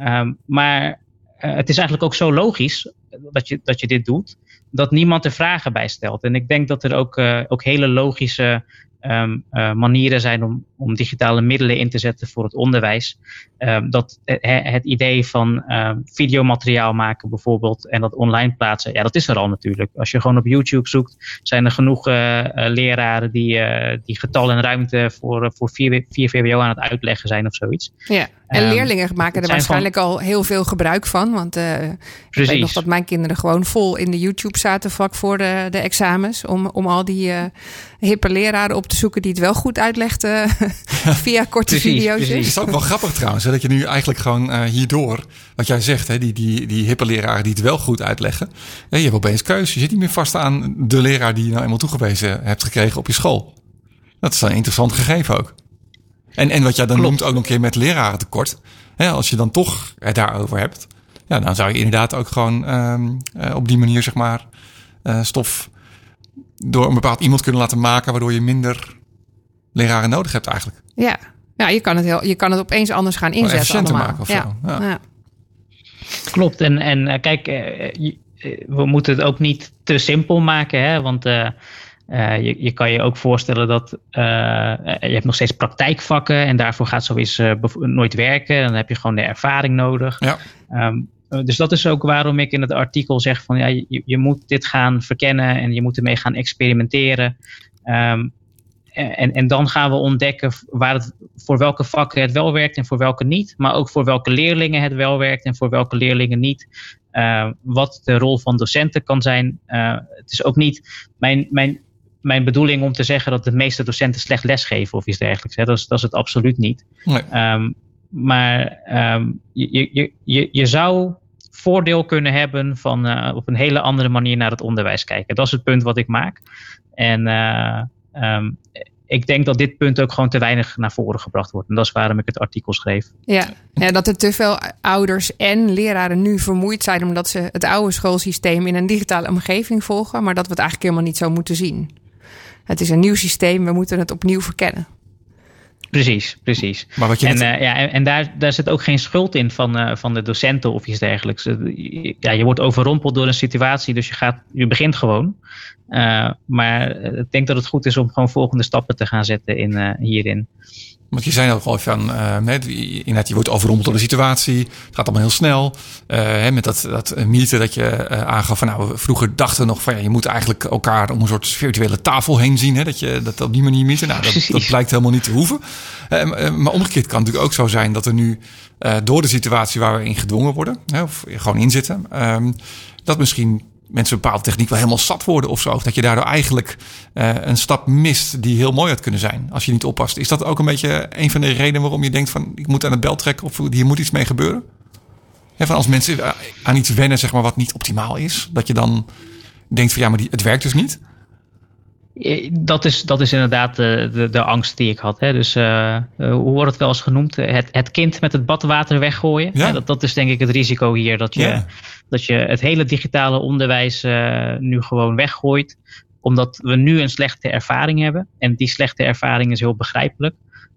Um, maar het is eigenlijk ook zo logisch dat je, dat je dit doet. Dat niemand er vragen bij stelt. En ik denk dat er ook, ook hele logische um, uh, manieren zijn om, om digitale middelen in te zetten voor het onderwijs. Um, dat he, het idee van um, videomateriaal maken bijvoorbeeld en dat online plaatsen, ja, dat is er al natuurlijk. Als je gewoon op YouTube zoekt, zijn er genoeg uh, uh, leraren die, die getal en ruimte voor, voor 4, 4 VWO aan het uitleggen zijn of zoiets. Ja, en leerlingen maken er waarschijnlijk van, al heel veel gebruik van. Want uh, ik weet nog dat mijn kinderen gewoon vol in de YouTube zaten vlak voor de, de examens. Om, om al die uh, hippe leraren op te zoeken die het wel goed uitlegden via korte precies, video's. Precies. Het is ook wel grappig trouwens, hè, dat je nu eigenlijk gewoon uh, hierdoor, wat jij zegt, hè, die, die, die hippe leraren die het wel goed uitleggen. Hè, je hebt opeens keus. Je zit niet meer vast aan de leraar die je nou eenmaal toegewezen hebt gekregen op je school. Dat is een interessant gegeven ook. En, en wat jij dan Klopt. noemt ook nog een keer met lerarentekort. Hè, als je dan toch het daarover hebt. Ja, dan zou je inderdaad ook gewoon um, uh, op die manier zeg maar uh, stof door een bepaald iemand kunnen laten maken. Waardoor je minder leraren nodig hebt eigenlijk. Ja, ja je, kan het heel, je kan het opeens anders gaan inzetten allemaal. maken of ja. zo. Ja. Ja. Klopt. En, en kijk, we moeten het ook niet te simpel maken. Hè? Want uh, uh, je, je, kan je ook voorstellen dat uh, je hebt nog steeds praktijkvakken en daarvoor gaat zoiets nooit werken. Dan heb je gewoon de ervaring nodig. Ja. Um, dus dat is ook waarom ik in het artikel zeg van ja, je, je moet dit gaan verkennen en je moet ermee gaan experimenteren. Um, en, en dan gaan we ontdekken waar het, voor welke vakken het wel werkt en voor welke niet. Maar ook voor welke leerlingen het wel werkt en voor welke leerlingen niet. Uh, wat de rol van docenten kan zijn. Uh, het is ook niet mijn, mijn, mijn bedoeling om te zeggen dat de meeste docenten slecht lesgeven of iets dergelijks. Hè. Dat, is, dat is het absoluut niet. Nee. Um, maar um, je, je, je, je zou voordeel kunnen hebben van uh, op een hele andere manier naar het onderwijs kijken. Dat is het punt wat ik maak. En um, ik denk dat dit punt ook gewoon te weinig naar voren gebracht wordt. En dat is waarom ik het artikel schreef. Ja, ja dat er te veel ouders en leraren nu vermoeid zijn omdat ze het oude schoolsysteem in een digitale omgeving volgen, maar dat we het eigenlijk helemaal niet zo moeten zien. Het is een nieuw systeem, we moeten het opnieuw verkennen. Precies, precies. Maar wat je en, net... uh, ja, en, en daar, daar zit ook geen schuld in van, uh, van de docenten of iets dergelijks. Ja, je wordt overrompeld door een situatie, dus je, gaat, je begint gewoon. Uh, maar ik denk dat het goed is om gewoon volgende stappen te gaan zetten in, hierin. Want je zei ook al van, uh, inderdaad, je wordt overrompeld door de situatie. Het gaat allemaal heel snel. Uh, hè, met dat, dat mythe dat je uh, aangaf van, nou, we vroeger dachten nog van, ja, je moet eigenlijk elkaar om een soort virtuele tafel heen zien. Hè, dat je dat op die manier mythe. Nou, dat, dat blijkt helemaal niet te hoeven. maar omgekeerd kan het natuurlijk ook zo zijn dat er nu, door de situatie waar we in gedwongen worden, hè, of gewoon in zitten, um, dat misschien mensen een bepaalde techniek wel helemaal zat worden of zo. Dat je daardoor eigenlijk uh, een stap mist die heel mooi had kunnen zijn als je niet oppast. Is dat ook een beetje een van de redenen waarom je denkt van ik moet aan het bel trekken of hier moet iets mee gebeuren? Ja, van als mensen eh, aan iets wennen, zeg maar, wat niet optimaal is, dat je dan denkt van ja, maar die, het werkt dus niet. Eh, Dat is, dat is inderdaad de, de, de angst die ik had. Hè. Dus eh, eh, hoe wordt het wel eens genoemd? Het, het kind met het badwater weggooien. Ja. Ja, dat, dat is denk ik het risico hier. Dat je, dat je het hele digitale onderwijs eh, nu gewoon weggooit. Omdat we nu een slechte ervaring hebben. En die slechte ervaring is heel begrijpelijk.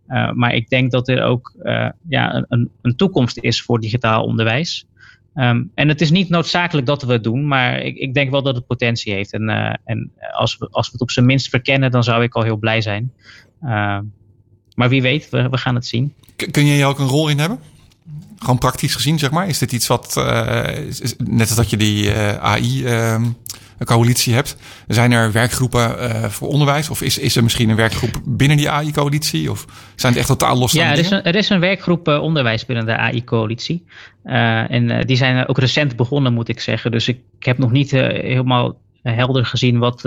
Eh, maar ik denk dat er ook eh, ja, een, een toekomst is voor digitaal onderwijs. Ehm, en het is niet noodzakelijk dat we het doen, maar ik, ik denk wel dat het potentie heeft. En, eh, en als, we, als we het op zijn minst verkennen, dan zou ik al heel blij zijn. Ehm, maar wie weet, we, gaan het zien. Kun je hier ook een rol in hebben? Gewoon praktisch gezien, zeg maar. Is dit iets wat, eh, net als dat je die AI-coalitie hebt, zijn er werkgroepen eh, voor onderwijs? Of is, is er misschien een werkgroep binnen die AI-coalitie? Of zijn het echt totaal losstaande Ja, er is, een, er is een werkgroep eh, onderwijs binnen de AI-coalitie. Eh, en die zijn ook recent begonnen, moet ik zeggen. Dus ik, ik heb nog niet helemaal helder gezien wat,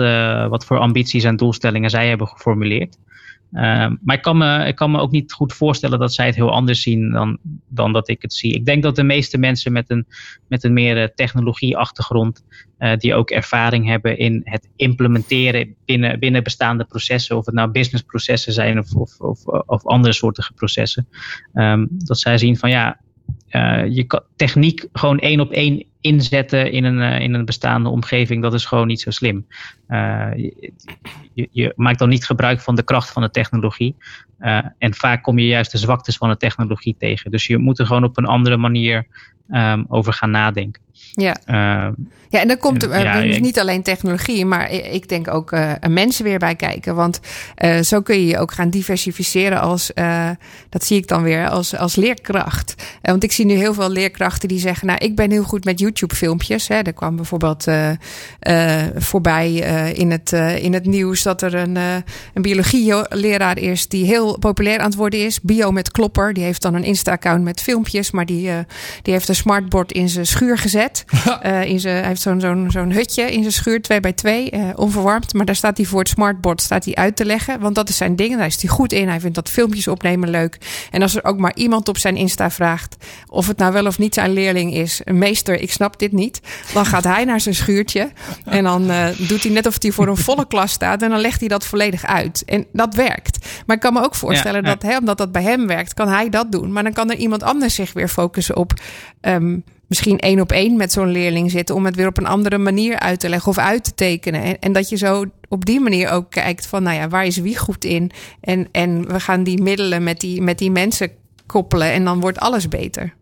wat voor ambities en doelstellingen zij hebben geformuleerd. Ehm, maar ik kan, me, ik kan me ook niet goed voorstellen dat zij het heel anders zien dan, dan dat ik het zie. Ik denk dat de meeste mensen met een, met een meer eh, technologieachtergrond, eh, die ook ervaring hebben in het implementeren binnen, binnen bestaande processen, of het nou businessprocessen zijn of, of, of, of andere soortige processen, ehm, dat zij zien van ja, eh, je kan techniek gewoon één op één inzetten in een, eh, in een bestaande omgeving, dat is gewoon niet zo slim. Eh, je, je, maakt dan niet gebruik van de kracht van de technologie. Eh, en vaak kom je juist de zwaktes van de technologie tegen. Dus je moet er gewoon op een andere manier ehm, over gaan nadenken. Ja. Ehm, Ja, en dan komt er eh, Ja, dus niet alleen technologie, maar ik denk ook eh, mensen weer bij kijken. Want eh, zo kun je je ook gaan diversificeren als, dat zie ik dan weer, als, als leerkracht. Want ik zie nu heel veel leerkrachten die zeggen, nou, ik ben heel goed met YouTube-filmpjes. Hè. Er kwam bijvoorbeeld voorbij in, het, in het nieuws dat er een, een biologieleraar is die heel populair aan het worden is. Bio met Klopper, die heeft dan een Insta-account met filmpjes, maar die, die heeft een smartboard in zijn schuur gezet. Eh, in zijn, hij heeft zo'n zo'n zo'n hutje in zijn schuur, twee bij twee, eh, onverwarmd. Maar daar staat hij voor het smartboard staat hij uit te leggen. Want dat is zijn ding. Daar is hij goed in. Hij vindt dat filmpjes opnemen leuk. En als er ook maar iemand op zijn Insta vraagt of het nou wel of niet zijn leerling is. Meester, ik snap dit niet. Dan gaat hij naar zijn schuurtje. En dan eh, doet hij net of hij voor een volle klas staat. En dan legt hij dat volledig uit. En dat werkt. Maar ik kan me ook voorstellen Ja, ja. dat hè, omdat dat bij hem werkt, kan hij dat doen. Maar dan kan er iemand anders zich weer focussen op ehm, misschien één op één met zo'n leerling zitten om het weer op een andere manier uit te leggen of uit te tekenen. En, en dat je zo op die manier ook kijkt van, nou ja, waar is wie goed in? En, en we gaan die middelen met die, met die mensen koppelen en dan wordt alles beter.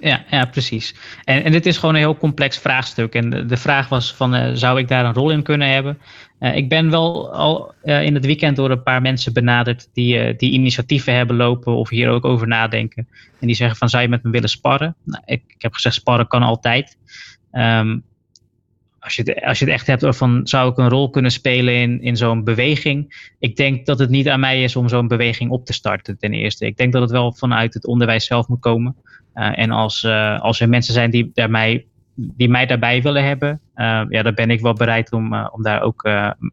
Ja, ja precies. En, en dit is gewoon een heel complex vraagstuk. En de, de vraag was van, eh, zou ik daar een rol in kunnen hebben? Eh, ik ben wel al eh, in het weekend door een paar mensen benaderd die, die initiatieven hebben lopen of hier ook over nadenken. En die zeggen van, zou je met me willen sparren? Nou, ik, ik heb gezegd, sparren kan altijd. Ehm, als je, het, als je het echt hebt over van, zou ik een rol kunnen spelen in, in zo'n beweging? Ik denk dat het niet aan mij is om zo'n beweging op te starten, ten eerste. Ik denk dat het wel vanuit het onderwijs zelf moet komen. Uh, en als, uh, als er mensen zijn die, mij, die mij daarbij willen hebben, uh, ja, dan ben ik wel bereid om, om daar ook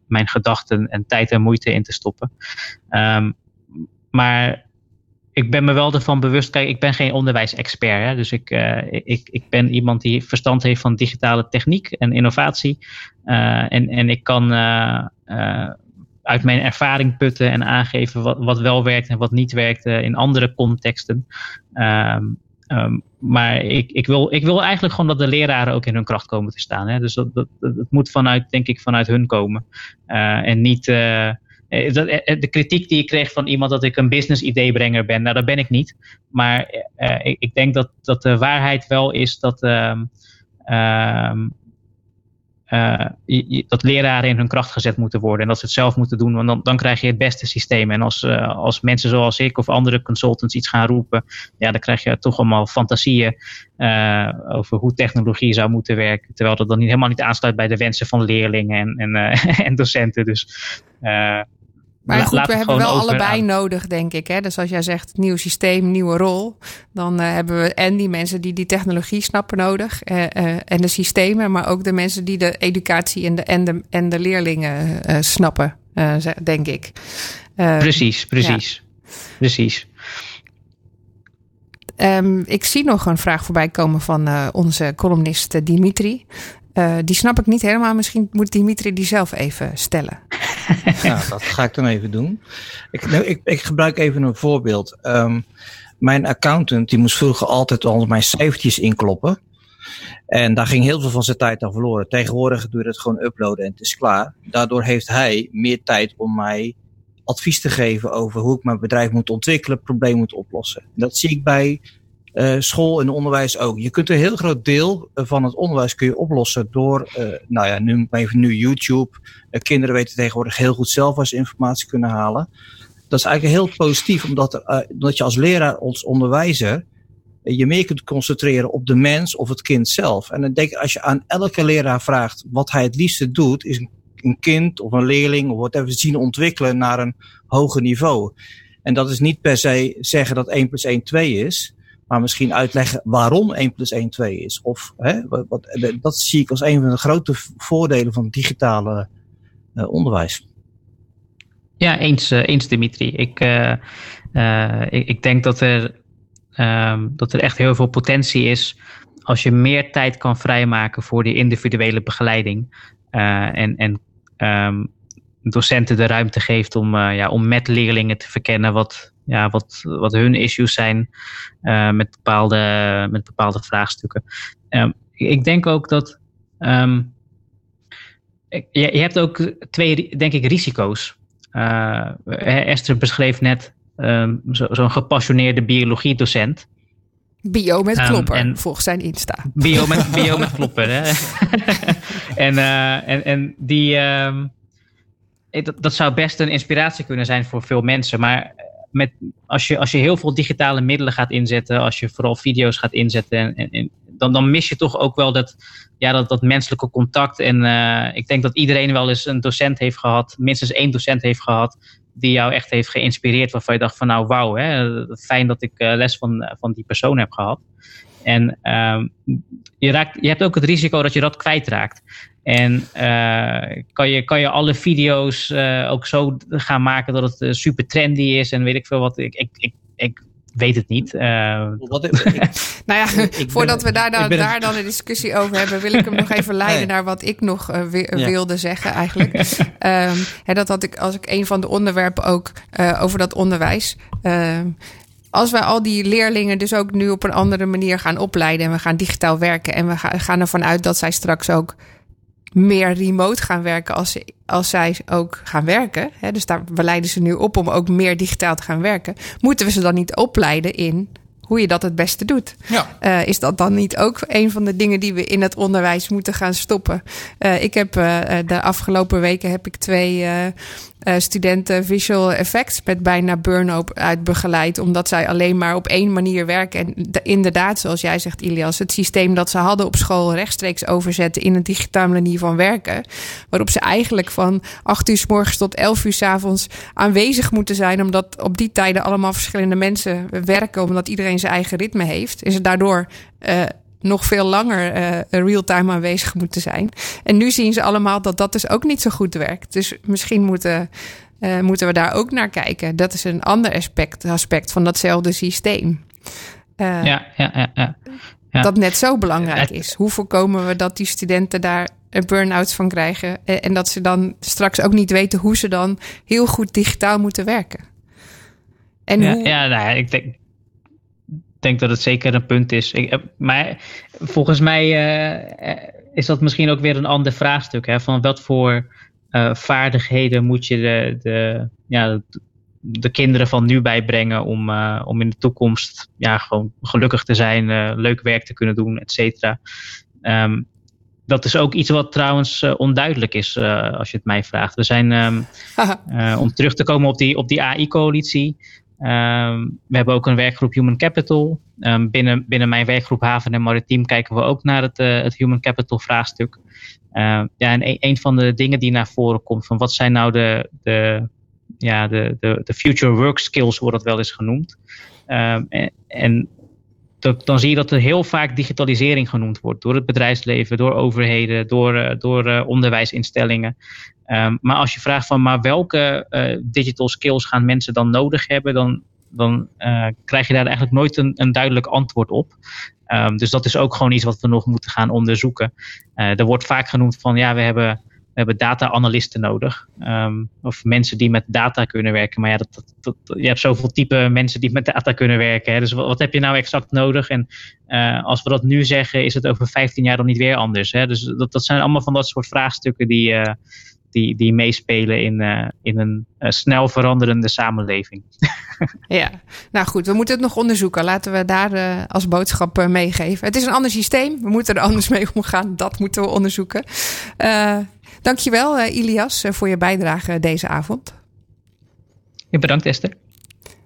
mijn gedachten en tijd en moeite in te stoppen. Um, maar ik ben me wel ervan bewust, kijk, ik ben geen onderwijsexpert. Hè, dus ik, uh, ik, ik ben iemand die verstand heeft van digitale techniek en innovatie. Uh, en, en ik kan uh, uit mijn ervaring putten en aangeven wat, wat wel werkt en wat niet werkt in andere contexten. Um, Um, maar ik, ik, wil, ik wil eigenlijk gewoon dat de leraren ook in hun kracht komen te staan. Hè? Dus dat, dat, dat moet vanuit, denk ik, vanuit hun komen. En niet. Uh, de kritiek die ik kreeg van iemand dat ik een business ideebrenger ben, nou dat ben ik niet. Maar ik, ik, denk dat, dat de waarheid wel is dat, um, uh, dat leraren in hun kracht gezet moeten worden en dat ze het zelf moeten doen, want dan, dan krijg je het beste systeem. En als, als mensen zoals ik of andere consultants iets gaan roepen, ja, dan krijg je toch allemaal fantasieën over hoe technologie zou moeten werken, terwijl dat dan niet, helemaal niet aansluit bij de wensen van leerlingen en, en, en docenten. Dus maar goed, we hebben wel allebei nodig, denk ik. Hè? Dus als jij zegt nieuw systeem, nieuwe rol, dan uh, hebben we en die mensen die die technologie snappen nodig uh, uh, en de systemen, maar ook de mensen die de educatie en de, en de, en de leerlingen snappen, denk ik. precies, precies, ja. precies. Ehm, ik zie nog een vraag voorbij komen van uh, onze columnist Dimitri. Uh, die snap ik niet helemaal. Misschien moet Dimitri die zelf even stellen. ja, dat ga ik dan even doen. Ik, nou, ik, ik gebruik even een voorbeeld. Um, mijn accountant die moest vroeger altijd al mijn cijfertjes inkloppen. En daar ging heel veel van zijn tijd aan verloren. Tegenwoordig doe je het gewoon uploaden en het is klaar. Daardoor heeft hij meer tijd om mij advies te geven over hoe ik mijn bedrijf moet ontwikkelen, probleem moet oplossen. Dat zie ik bij uh, school en onderwijs ook. Je kunt een heel groot deel eh, van het onderwijs kun je oplossen door, uh, nou ja, nu even nu YouTube. Kinderen weten tegenwoordig heel goed zelf als ze informatie kunnen halen. Dat is eigenlijk heel positief, omdat, je als leraar, als onderwijzer, je meer kunt concentreren op de mens of het kind zelf. En dan denk ik, als je aan elke leraar vraagt wat hij het liefste doet, is een kind of een leerling of whatever zien ontwikkelen naar een hoger niveau. En dat is niet per se zeggen dat 1 plus 1 2 is, maar misschien uitleggen waarom 1 plus 1 2 is. Of hè, wat, dat zie ik als een van de grote voordelen van digitale uh, onderwijs. Ja, eens, uh, eens Dimitri. Ik, uh, ik, ik, denk dat er, um, dat er echt heel veel potentie is als je meer tijd kan vrijmaken voor die individuele begeleiding. en, en um, docenten de ruimte geeft om, uh, ja, om met leerlingen te verkennen wat, ja, wat, wat hun issues zijn uh, met, bepaalde, met bepaalde vraagstukken. Um, ik denk ook dat. Um, je, je, hebt ook twee, denk ik, risico's. Uh, Esther beschreef net zo'n zo gepassioneerde biologiedocent. Bio met klopper, um, en, volgens zijn Insta. Bio met, bio met klopper, hè. en, uh, en, en die... Um, dat, dat zou best een inspiratie kunnen zijn voor veel mensen. Maar met, als, je, als je heel veel digitale middelen gaat inzetten, als je vooral video's gaat inzetten, en, dan, dan mis je toch ook wel dat, ja, dat, dat menselijke contact. En uh, ik denk dat iedereen wel eens een docent heeft gehad, minstens één docent heeft gehad, die jou echt heeft geïnspireerd, waarvan je dacht van nou wauw, hè, fijn dat ik uh, les van, van die persoon heb gehad. En uh, je, raakt, je hebt ook het risico dat je dat kwijtraakt. En uh, kan, je, kan je alle video's uh, ook zo gaan maken dat het super trendy is en weet ik veel wat. Ik, ik, ik, ik weet het niet. Uh, wat, ik, nou ja, ik voordat ben, we daar dan, daar dan een discussie over hebben, wil ik hem nog even leiden nee. naar wat ik nog uh, wi ja. wilde zeggen eigenlijk. um, hè, dat had ik als ik een van de onderwerpen ook uh, over dat onderwijs. Um, als wij al die leerlingen dus ook nu op een andere manier gaan opleiden en we gaan digitaal werken en we gaan ervan uit dat zij straks ook meer remote gaan werken als, ze, als zij ook gaan werken. Hè, dus daar, we leiden ze nu op om ook meer digitaal te gaan werken. Moeten we ze dan niet opleiden in hoe je dat het beste doet. Ja. Uh, is dat dan niet ook een van de dingen die we in het onderwijs moeten gaan stoppen? Uh, ik heb uh, de afgelopen weken heb ik twee uh, studenten visual effects met bijna burn-out uit begeleid. Omdat zij alleen maar op één manier werken. En de, inderdaad, zoals jij zegt, Ilias, het systeem dat ze hadden op school rechtstreeks overzetten in een digitale manier van werken. Waarop ze eigenlijk van acht uur s morgens tot elf uur s avonds aanwezig moeten zijn. Omdat op die tijden allemaal verschillende mensen werken. Omdat iedereen zijn eigen ritme heeft. Is het daardoor uh, nog veel langer uh, real-time aanwezig moeten zijn. En nu zien ze allemaal dat dat dus ook niet zo goed werkt. Dus misschien moeten, uh, moeten we daar ook naar kijken. Dat is een ander aspect, aspect van datzelfde systeem. Uh, ja, ja, ja, ja, ja. Dat net zo belangrijk is. Hoe voorkomen we dat die studenten daar een burn-out van krijgen. En dat ze dan straks ook niet weten hoe ze dan heel goed digitaal moeten werken. En ja, hoe... ja nou, ik denk denk dat het zeker een punt is. Ik, maar volgens mij uh, is dat misschien ook weer een ander vraagstuk. Hè, van wat voor uh, vaardigheden moet je de, de, ja, de kinderen van nu bijbrengen om, uh, om in de toekomst ja, gewoon gelukkig te zijn, leuk werk te kunnen doen, et cetera. Um, dat is ook iets wat trouwens uh, onduidelijk is, uh, als je het mij vraagt. We zijn, um, uh, om terug te komen op die, op die AI-coalitie, Um, we hebben ook een werkgroep Human Capital. Um, binnen, binnen mijn werkgroep Haven en Maritiem kijken we ook naar het, uh, het Human Capital vraagstuk. Uh, ja, en een, een, van de dingen die naar voren komt, van wat zijn nou de, de, ja, de, de, de future work skills, wordt dat wel eens genoemd. En, en dan zie je dat er heel vaak digitalisering genoemd wordt door het bedrijfsleven, door overheden, door, uh, door uh, onderwijsinstellingen. Um, maar als je vraagt van maar welke uh, digital skills gaan mensen dan nodig hebben, dan, dan eh, krijg je daar eigenlijk nooit een, een duidelijk antwoord op. Ehm, dus dat is ook gewoon iets wat we nog moeten gaan onderzoeken. Er wordt vaak genoemd van ja, we hebben we hebben data-analysten nodig. Um, of mensen die met data kunnen werken. Maar ja, dat, dat, je hebt zoveel type mensen die met data kunnen werken. Hè. Dus wat, heb je nou exact nodig? En uh, als we dat nu zeggen, is het over 15 jaar dan niet weer anders. Hè. Dus dat, dat zijn allemaal van dat soort vraagstukken die, uh, die, die meespelen in, uh, in een snel veranderende samenleving. ja, nou goed, we moeten het nog onderzoeken. Laten we daar als boodschap meegeven. Het is een ander systeem. We moeten er anders mee omgaan. Dat moeten we onderzoeken. Dankjewel, uh, Ilias, voor je bijdrage deze avond. Ja, bedankt, Esther.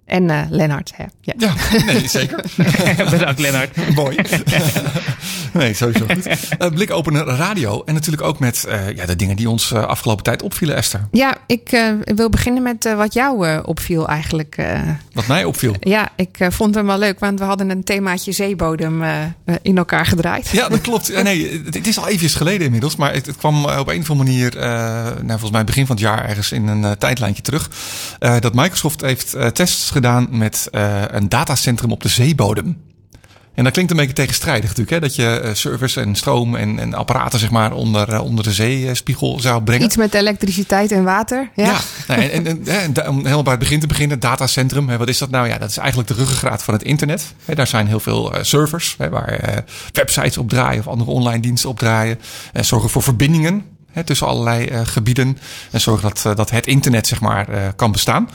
En uh, Lennart. Hè? Ja. ja, nee, zeker. Bedankt, Lennart. Mooi. nee, sowieso goed. Uh, blikopener radio. En natuurlijk ook met uh, ja, de dingen die ons afgelopen tijd opvielen, Esther. Ja, ik wil beginnen met wat jou opviel eigenlijk. wat mij opviel? Ja, ik vond hem wel leuk. Want we hadden een themaatje zeebodem in elkaar gedraaid. Ja, dat klopt. nee, het, het, is al even geleden inmiddels. Maar het, het kwam op een of andere manier, nou, volgens mij begin van het jaar ergens in een tijdlijntje terug. dat Microsoft heeft tests gedaan met uh, een datacentrum op de zeebodem. En dat klinkt een beetje tegenstrijdig natuurlijk, hè? dat je uh, servers en stroom en, en apparaten zeg maar onder, uh, onder de zeespiegel zou brengen. Iets met elektriciteit en water. Ja, ja nou, en, en, en, om helemaal bij het begin te beginnen, datacentrum, hè, wat is dat nou? Ja, dat is eigenlijk de ruggengraat van het internet. Hè, daar zijn heel veel uh, servers hè, waar websites op draaien of andere online diensten op draaien. En zorgen voor verbindingen hè, tussen allerlei gebieden en zorgen dat, dat het internet zeg maar kan bestaan.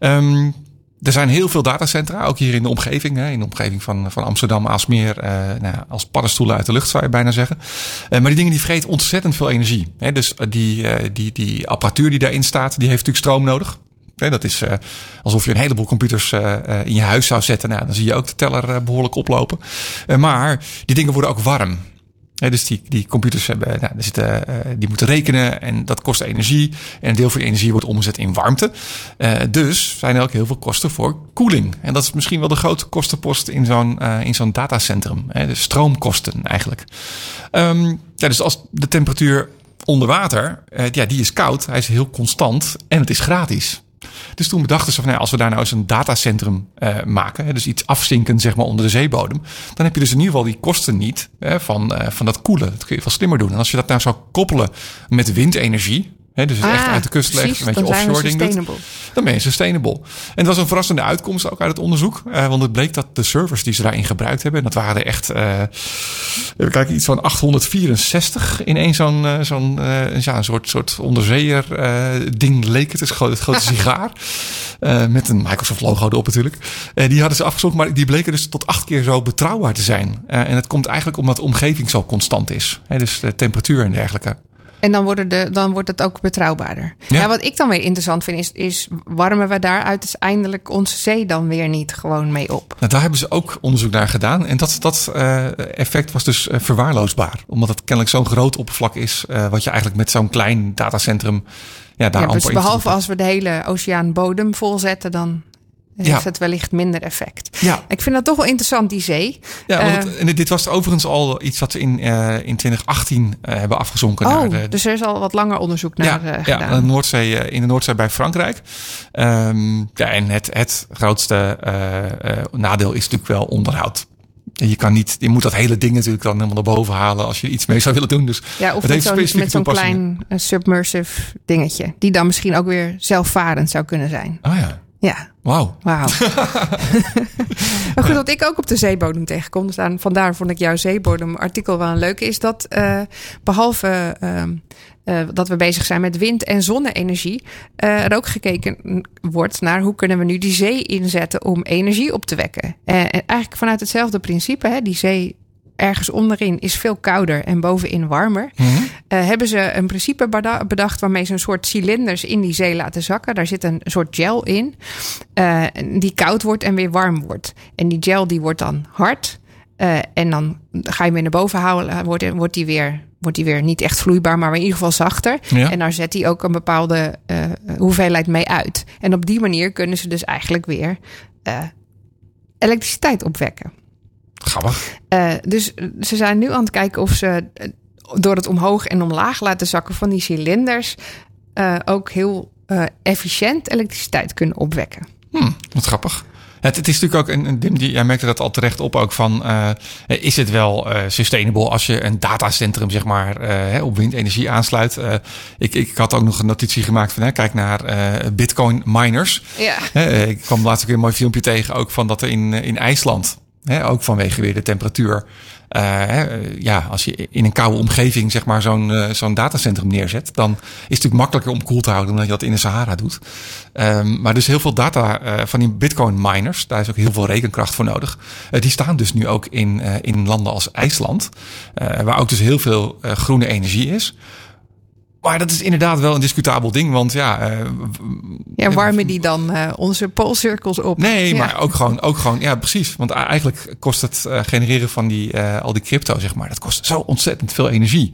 Um, er zijn heel veel datacentra, ook hier in de omgeving. Hè, in de omgeving van, van Amsterdam, Aalsmeer. Uh, nou, als paddenstoelen uit de lucht zou je bijna zeggen. Uh, maar die dingen die vreten ontzettend veel energie. Hè, dus die, uh, die, die apparatuur die daarin staat, die heeft natuurlijk stroom nodig. Dat is alsof je een heleboel computers in je huis zou zetten. Nou, dan zie je ook de teller behoorlijk oplopen. maar die dingen worden ook warm. Dus die, die computers hebben, nou, uh, die moeten rekenen en dat kost energie. En een deel van die energie wordt omgezet in warmte. Uh, dus zijn er ook heel veel kosten voor koeling. En dat is misschien wel de grote kostenpost in zo'n uh, in zo'n datacentrum. Hè, stroomkosten eigenlijk. Um, ja, dus als de temperatuur onder water, ja, die is koud, hij is heel constant en het is gratis. Dus toen bedachten ze van nou, als we daar nou eens een datacentrum uh, maken, dus iets afzinken zeg maar onder de zeebodem, dan heb je dus in ieder geval die kosten niet van, uh, van dat koelen. Dat kun je veel slimmer doen. En als je dat nou zou koppelen met windenergie, He, dus het ah, echt uit de kust legt, een beetje offshore ding doet. Dan ben je sustainable. En het was een verrassende uitkomst ook uit het onderzoek. Uh, want het bleek dat de servers die ze daarin gebruikt hebben... en dat waren echt, uh, even kijken, iets van 864 in één zo'n uh, zo'n ja, een soort, soort onderzeeër ding leek het. Het grote, grote sigaar. met een Microsoft logo erop natuurlijk. die hadden ze afgezocht, maar die bleken dus tot acht keer zo betrouwbaar te zijn. en het komt eigenlijk omdat de omgeving zo constant is. He, dus de temperatuur en dergelijke. En dan, worden de, dan wordt het ook betrouwbaarder. Ja. ja. wat ik dan weer interessant vind, is, is warmen we daar uiteindelijk onze zee dan weer niet gewoon mee op? Nou, daar hebben ze ook onderzoek naar gedaan. En dat, dat uh, effect was dus uh, verwaarloosbaar. Omdat het kennelijk zo'n groot oppervlak is, uh, wat je eigenlijk met zo'n klein datacentrum. Ja, daar ja, dus behalve als we de hele oceaanbodem volzetten, dan heeft het wellicht minder effect. Ja. Ik vind dat toch wel interessant, die zee. Ja, want het, en dit was overigens al iets wat ze in, uh, in 2018 uh, hebben afgezonken. Oh, naar de, dus er is al wat langer onderzoek naar ja, uh, gedaan. Ja, de Noordzee, in de Noordzee bij Frankrijk. Um, ja, en het, het grootste nadeel is natuurlijk wel onderhoud. Je kan niet, je moet dat hele ding natuurlijk dan helemaal naar boven halen als je iets mee zou willen doen. Dus ja, of met zo'n zo klein submersive dingetje, die dan misschien ook weer zelfvarend zou kunnen zijn. Oh ja. Ja. Wauw. Wauw. maar goed, wat ik ook op de zeebodem tegenkom, dus aan, vandaar vond ik jouw zeebodem artikel wel een leuke, is dat uh, behalve uh, uh, dat we bezig zijn met wind- en zonne-energie, er ook gekeken wordt naar hoe kunnen we nu die zee inzetten om energie op te wekken. en eigenlijk vanuit hetzelfde principe, hè, die zee ergens onderin is veel kouder en bovenin warmer. Mm -hmm. uh, hebben ze een principe bedacht waarmee ze een soort cilinders in die zee laten zakken. Daar zit een soort gel in, uh, die koud wordt en weer warm wordt. En die gel die wordt dan hard. Uh, en dan ga je hem weer naar boven houden, wordt, wordt die weer wordt die weer niet echt vloeibaar, maar in ieder geval zachter. Ja. En daar zet hij ook een bepaalde uh, hoeveelheid mee uit. En op die manier kunnen ze dus eigenlijk weer uh, elektriciteit opwekken. Grappig. Uh, dus ze zijn nu aan het kijken of ze door het omhoog en omlaag laten zakken van die cilinders uh, ook heel uh, efficiënt elektriciteit kunnen opwekken. Hmm, wat grappig. Het, het is natuurlijk ook, een, Dim, die, jij merkte dat al terecht op ook van, eh, is het wel eh, sustainable als je een datacentrum zeg maar eh, op windenergie aansluit? Eh, ik, ik had ook nog een notitie gemaakt van, hè, kijk naar eh, bitcoin miners. Ja. Ik kwam laatst ook weer een mooi filmpje tegen ook van dat er in, in IJsland, hè, ook vanwege weer de temperatuur, eh, ja, als je in een koude omgeving zeg maar zo'n eh, zo'n datacentrum neerzet, dan is het natuurlijk makkelijker om koel te houden dan dat je dat in de Sahara doet. Ehm, maar dus heel veel data eh, van die bitcoin miners, daar is ook heel veel rekenkracht voor nodig. Die staan dus nu ook in, in landen als IJsland, waar ook dus heel veel groene energie is. Maar dat is inderdaad wel een discutabel ding, want ja, eh, Ja, warmen die dan eh, onze poolcirkels op? Nee, Ja. maar ook gewoon, ook gewoon, ja, precies. Want eigenlijk kost het eh, genereren van die, al die crypto, zeg maar, dat kost zo ontzettend veel energie.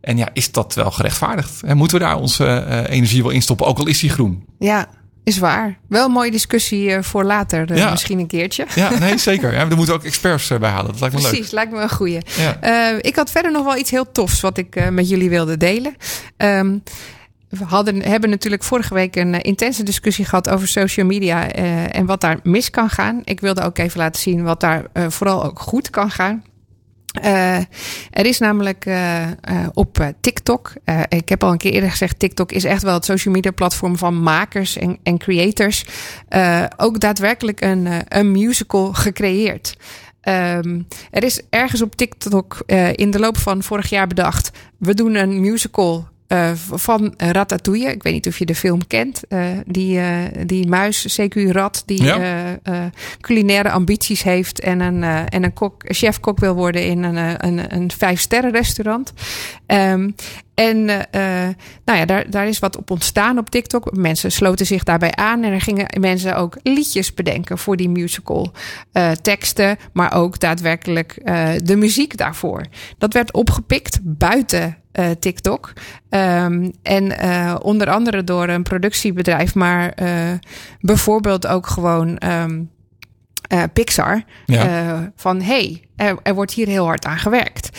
En ja, is dat wel gerechtvaardigd? En moeten we daar onze energie wel in stoppen, ook al is die groen? Ja, is waar. Wel een mooie discussie eh, voor later, eh, Ja. misschien een keertje. Ja, nee, zeker. Ja, er moeten ook experts eh, bij halen. Dat lijkt me Precies, lijkt me een goeie. leuk. Ja. Ik had verder nog wel iets heel tofs wat ik met jullie wilde delen. Ehm, we hadden, hebben natuurlijk vorige week een intense discussie gehad over social media en wat daar mis kan gaan. Ik wilde ook even laten zien wat daar vooral ook goed kan gaan. Eh, er is namelijk eh, eh, op TikTok, ik heb al een keer eerder gezegd, TikTok is echt wel het social media platform van makers en, en creators, ook daadwerkelijk een, een musical gecreëerd. Ehm, er is ergens op TikTok in de loop van vorig jaar bedacht, we doen een musical eh, van Ratatouille. Ik weet niet of je de film kent. Eh, die, eh, die muis, CQ Rat, die Ja. culinaire ambities heeft en een, en een kok, chef-kok wil worden in een, een, een vijf-sterren restaurant. Ehm, en nou ja, daar, daar is wat op ontstaan op TikTok. Mensen sloten zich daarbij aan en er gingen mensen ook liedjes bedenken voor die musical. Teksten, maar ook daadwerkelijk de muziek daarvoor. Dat werd opgepikt buiten eh, TikTok. Ehm, en eh, onder andere door een productiebedrijf, maar eh, bijvoorbeeld ook gewoon. ehm, eh, Pixar. Ja. van hey, er, er wordt hier heel hard aan gewerkt.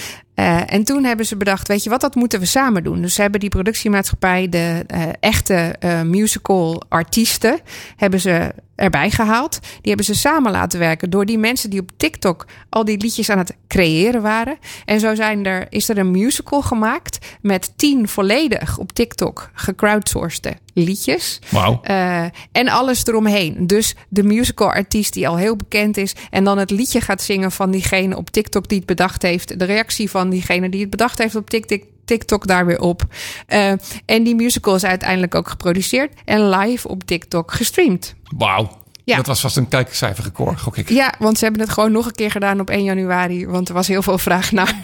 En toen hebben ze bedacht, weet je wat, dat moeten we samen doen. Dus ze hebben die productiemaatschappij, de echte musical artiesten, hebben ze erbij gehaald. Die hebben ze samen laten werken door die mensen die op TikTok al die liedjes aan het creëren waren. En zo zijn er, is er een musical gemaakt met tien volledig op TikTok gecrowdsourced liedjes. Wauw. Eh, en alles eromheen. Dus de musical artiest die al heel bekend is. En dan het liedje gaat zingen van diegene op TikTok die het bedacht heeft. De reactie van diegene die het bedacht heeft op TikTok. TikTok daar weer op. Eh, en die musical is uiteindelijk ook geproduceerd en live op TikTok gestreamd. Wauw. Ja. Dat was vast een kijkcijferrecord, gok ik. Ja, want ze hebben het gewoon nog een keer gedaan op 1 januari. Want er was heel veel vraag naar.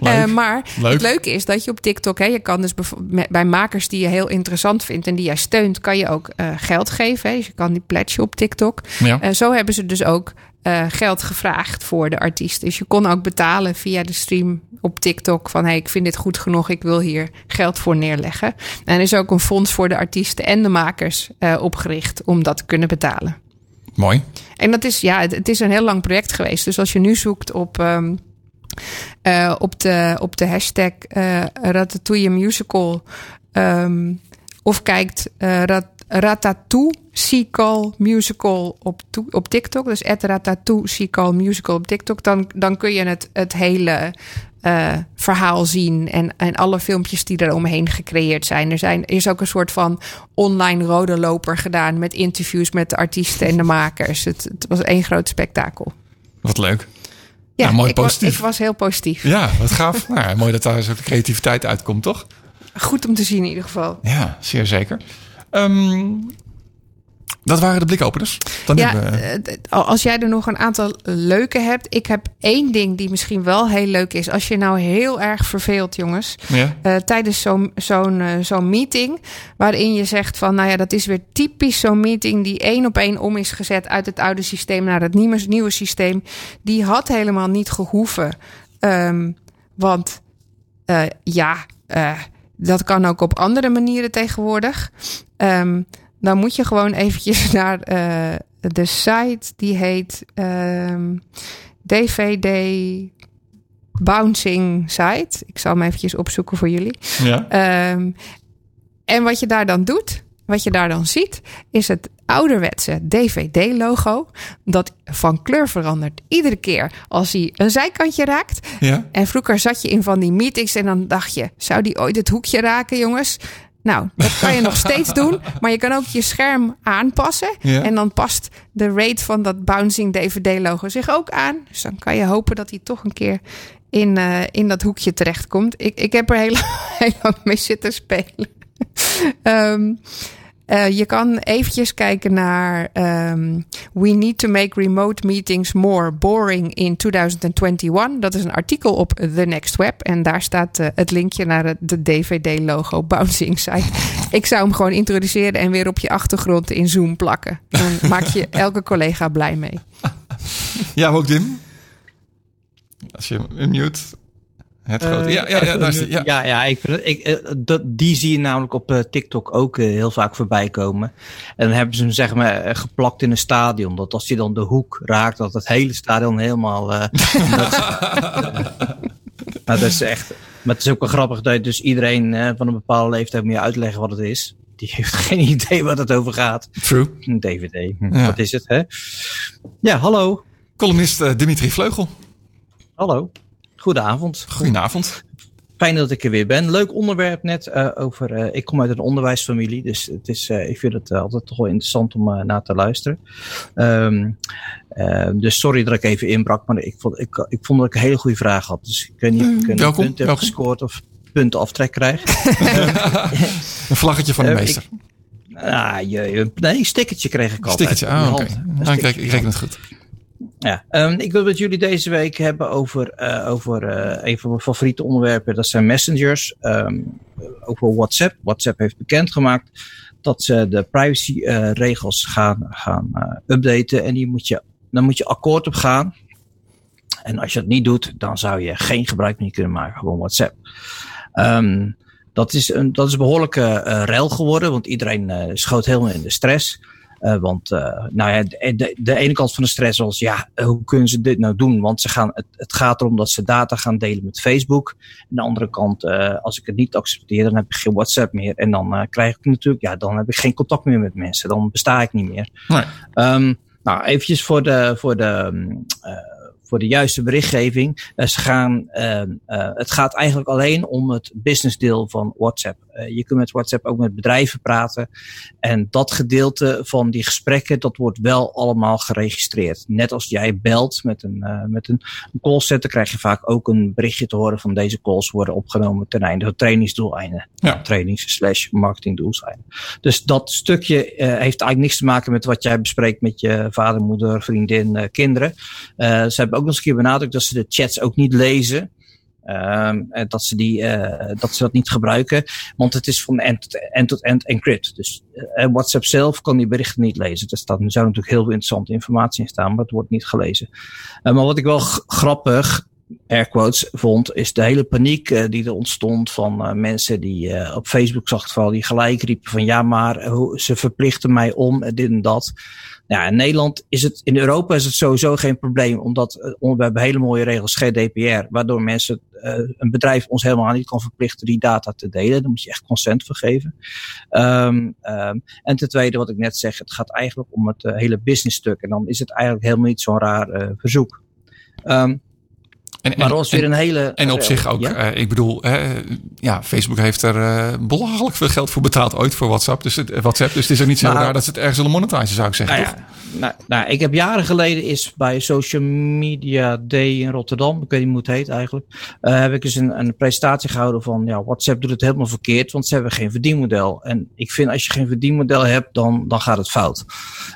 Leuk. Eh, maar Leuk. het leuke is dat je op TikTok, hè, je kan dus bij makers die je heel interessant vindt en die jij steunt, kan je ook eh, geld geven. Hè. Dus je kan die pledgen op TikTok. Ja. Zo hebben ze dus ook eh, geld gevraagd voor de artiest. Dus je kon ook betalen via de stream op TikTok van hey, ik vind dit goed genoeg, ik wil hier geld voor neerleggen. En er is ook een fonds voor de artiesten en de makers eh, opgericht om dat te kunnen betalen. Mooi. En dat is, ja, het, het is een heel lang project geweest. Dus als je nu zoekt op, ehm, eh, op, de, op de hashtag eh Ratatouille Musical. ehm, of kijkt rat, Ratatouille Sequel Musical op, op TikTok. Dus at Ratatouille Sequel Musical op TikTok. Dan, dan kun je het, het hele eh, verhaal zien. En, en alle filmpjes die er omheen gecreëerd zijn. Er, zijn. is ook een soort van online rode loper gedaan. Met interviews met de artiesten en de makers. Het, het was één groot spektakel. Wat leuk. Ja, Nou, mooi ik, was, positief. ik was heel positief. Ja, wat gaaf. nou, mooi dat daar zo'n creativiteit uitkomt, toch? Goed om te zien in ieder geval. Ja, zeer zeker. Ehm, dat waren de blikopeners. Dan Ja, hebben we... eh, als jij er nog een aantal leuke hebt. Ik heb één ding die misschien wel heel leuk is. Als je nou heel erg verveelt, jongens. Ja. eh, tijdens zo'n zo'n eh, zo'n meeting. Waarin je zegt van, nou ja, dat is weer typisch zo'n meeting die één op één om is gezet uit het oude systeem naar het nieuwe, nieuwe systeem. Die had helemaal niet gehoeven. Ehm, want ja, dat kan ook op andere manieren tegenwoordig. Ehm, dan moet je gewoon eventjes naar eh, de site die heet ehm, DVD Bouncing Site. Ik zal hem eventjes opzoeken voor jullie. ja. Ehm, en wat je daar dan doet, wat je daar dan ziet, is het ouderwetse DVD-logo. Dat van kleur verandert iedere keer als hij een zijkantje raakt. Ja. En vroeger zat je in van die meetings en dan dacht je: zou die ooit het hoekje raken, jongens? Nou, dat kan je nog steeds doen. Maar je kan ook je scherm aanpassen. Ja. En dan past de rate van dat bouncing DVD-logo zich ook aan. Dus dan kan je hopen dat hij toch een keer in, eh, in dat hoekje terechtkomt. Ik, ik heb er heel, heel lang mee zitten spelen. Ehm, eh, je kan eventjes kijken naar ehm, We need to make remote meetings more boring in 2021. Dat is een artikel op The Next Web. En daar staat eh, het linkje naar het, de DVD-logo Bouncing Site. Ik zou hem gewoon introduceren en weer op je achtergrond in Zoom plakken. Dan maak je elke collega blij mee. Ja, ook Dim. Als je hem mute. Het grote. Ja, ja, ja, daar is die. Ja. ja, ja ik, ik, eh, dat, die zie je namelijk op eh, TikTok ook eh, heel vaak voorbij komen. En dan hebben ze hem zeg maar eh, geplakt in een stadion. Dat als hij dan de hoek raakt, dat het hele stadion helemaal... eh, nou, dat is echt... Maar het is ook wel grappig dat je dus iedereen eh, van een bepaalde leeftijd moet je uitleggen wat het is. Die heeft geen idee wat het over gaat. True. Een DVD. Hm, Ja. Wat is het, hè? Ja, hallo. Columnist eh, Dimitri Vleugel. Hallo. Goedenavond. Goedenavond. Fijn dat ik er weer ben. Leuk onderwerp net eh, over. eh, ik kom uit een onderwijsfamilie, dus het is, eh, ik vind het altijd toch wel interessant om naar te luisteren. Ehm, eh, dus sorry dat ik even inbrak, maar ik vond, ik, ik vond dat ik een hele goede vraag had. Dus ik weet niet of ik een Welkom, punt heb welkom. gescoord of punten aftrek krijg. Een vlaggetje van de meester. ah, je, je- nee, een stickertje kreeg ik altijd. Stickertje. Ah, oké. stickertje ik reken het goed. Ja, ehm, ik wil met jullie deze week hebben over, eh, over eh, een van mijn favoriete onderwerpen. Dat zijn messengers. ehm, over WhatsApp. WhatsApp heeft bekendgemaakt dat ze de privacyregels gaan, gaan eh, updaten. En die moet je, daar moet je akkoord op gaan. En als je dat niet doet, dan zou je geen gebruik meer kunnen maken van WhatsApp. Ehm, dat, is een, dat is behoorlijke eh rel geworden, want iedereen eh, schoot helemaal in de stress. Eh, want uh, nou ja, de, de, de, ene kant van de stress was, ja, hoe kunnen ze dit nou doen? Want ze gaan, het, het gaat erom dat ze data gaan delen met Facebook. En de andere kant, uh, als ik het niet accepteer, dan heb ik geen WhatsApp meer. En dan krijg ik natuurlijk, ja, dan heb ik geen contact meer met mensen. Dan besta ik niet meer. Nee. Um, nou, eventjes voor de, voor de, uh, voor de juiste berichtgeving. Uh, ze gaan, uh, het gaat eigenlijk alleen om het businessdeel van WhatsApp. Uh, je kunt met WhatsApp ook met bedrijven praten. En dat gedeelte van die gesprekken, dat wordt wel allemaal geregistreerd. Net als jij belt met een, met een, callcenter, krijg je vaak ook een berichtje te horen van deze calls worden opgenomen ten einde van trainingsdoeleinden. Ja. Trainings slash marketingdoeleinden. Dus dat stukje uh, heeft eigenlijk niks te maken met wat jij bespreekt met je vader, moeder, vriendin, uh, kinderen. ze hebben ook nog eens een keer benadrukt dat ze de chats ook niet lezen. Um, dat, ze die, uh, dat ze dat niet gebruiken, want het is van end-to-end -end encrypt. Dus uh, WhatsApp zelf kan die berichten niet lezen. Staat, er zou natuurlijk heel veel interessante informatie in staan, maar het wordt niet gelezen. Maar wat ik wel grappig, air quotes, vond, is de hele paniek die er ontstond van mensen die op Facebook zag vooral, die gelijk riepen van ja, maar ze verplichten mij om dit en dat. Ja, in Nederland is het, in Europa is het sowieso geen probleem, omdat uh, we hebben hele mooie regels, GDPR, waardoor mensen, uh, een bedrijf ons helemaal niet kan verplichten die data te delen. Daar moet je echt consent voor geven. Um, um, en ten tweede, wat ik net zeg, het gaat eigenlijk om het uh, hele business stuk. En dan is het eigenlijk helemaal niet zo'n raar verzoek. Um, en, maar als weer een hele. En op zich ook, ja? uh, ik bedoel, hè, ja, Facebook heeft er uh, belachelijk veel geld voor betaald ooit voor WhatsApp. Dus het, WhatsApp. Dus het is ook niet zo Nou, raar dat ze het ergens zullen monetizen, zou ik zeggen. Nou, toch? ja, nou, nou, ik heb jaren geleden is bij Social Media Day in Rotterdam, ik weet niet hoe het heet eigenlijk, heb ik eens een, een presentatie gehouden van ja, WhatsApp doet het helemaal verkeerd, want ze hebben geen verdienmodel. En ik vind als je geen verdienmodel hebt, dan, dan gaat het fout.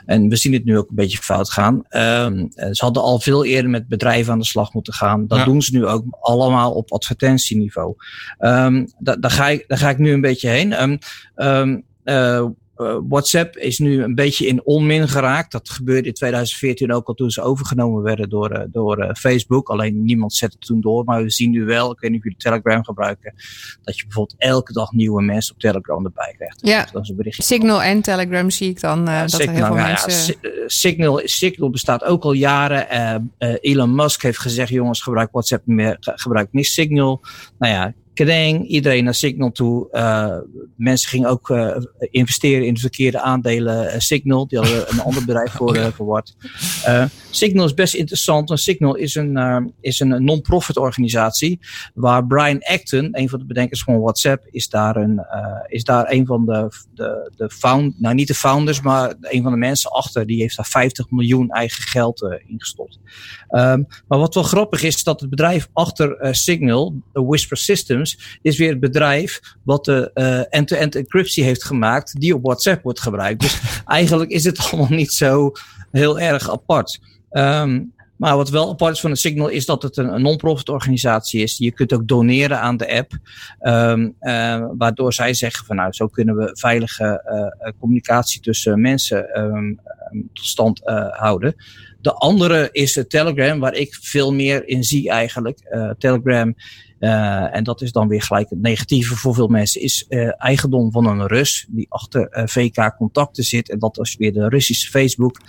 En we zien het nu ook een beetje fout gaan. Um, ze hadden al veel eerder met bedrijven aan de slag moeten gaan. Dat ja. doen ze nu ook allemaal op advertentieniveau. Um, daar, daar, ga ik, daar ga ik nu een beetje heen. Um, um, uh, uh, WhatsApp is nu een beetje in onmin geraakt. Dat gebeurde in 2014 ook al toen ze overgenomen werden door, uh, door uh, Facebook. Alleen niemand zette het toen door. Maar we zien nu wel, ik weet niet of jullie Telegram gebruiken, dat je bijvoorbeeld elke dag nieuwe mensen op Telegram erbij krijgt. Ja, dus dat is een berichtje. Signal en Telegram zie ik dan. Dat Signal, er heel veel ja, mensen... ja, Signal, Signal bestaat ook al jaren. Elon Musk heeft gezegd, jongens, gebruik WhatsApp niet meer, gebruik niet Signal. Nou ja, Kedeng, iedereen naar Signal toe. Uh, mensen gingen ook uh, investeren in de verkeerde aandelen uh, Signal. Die hadden een ander bedrijf voor verward. Signal is best interessant. Signal is een, is een non-profit organisatie. Waar Brian Acton, een van de bedenkers van WhatsApp, is daar een, is daar een van de, de, de found, nou niet de founders, maar een van de mensen achter. Die heeft daar 50 miljoen eigen geld ingestopt. Um, maar wat wel grappig is, dat het bedrijf achter Signal, Whisper Systems, is weer het bedrijf wat de end-to-end encryptie heeft gemaakt, die op WhatsApp wordt gebruikt. Dus eigenlijk is het allemaal niet zo heel erg apart. Um, maar wat wel apart is van het Signal is dat het een, non-profit organisatie is. Je kunt ook doneren aan de app. Um, uh, waardoor zij zeggen van nou, zo kunnen we veilige uh, communicatie tussen mensen um, tot stand houden. De andere is Telegram, waar ik veel meer in zie eigenlijk. Telegram uh, en dat is dan weer gelijk het negatieve voor veel mensen, is uh, eigendom van een Rus die achter VK contacten zit. En dat is weer de Russische Facebook.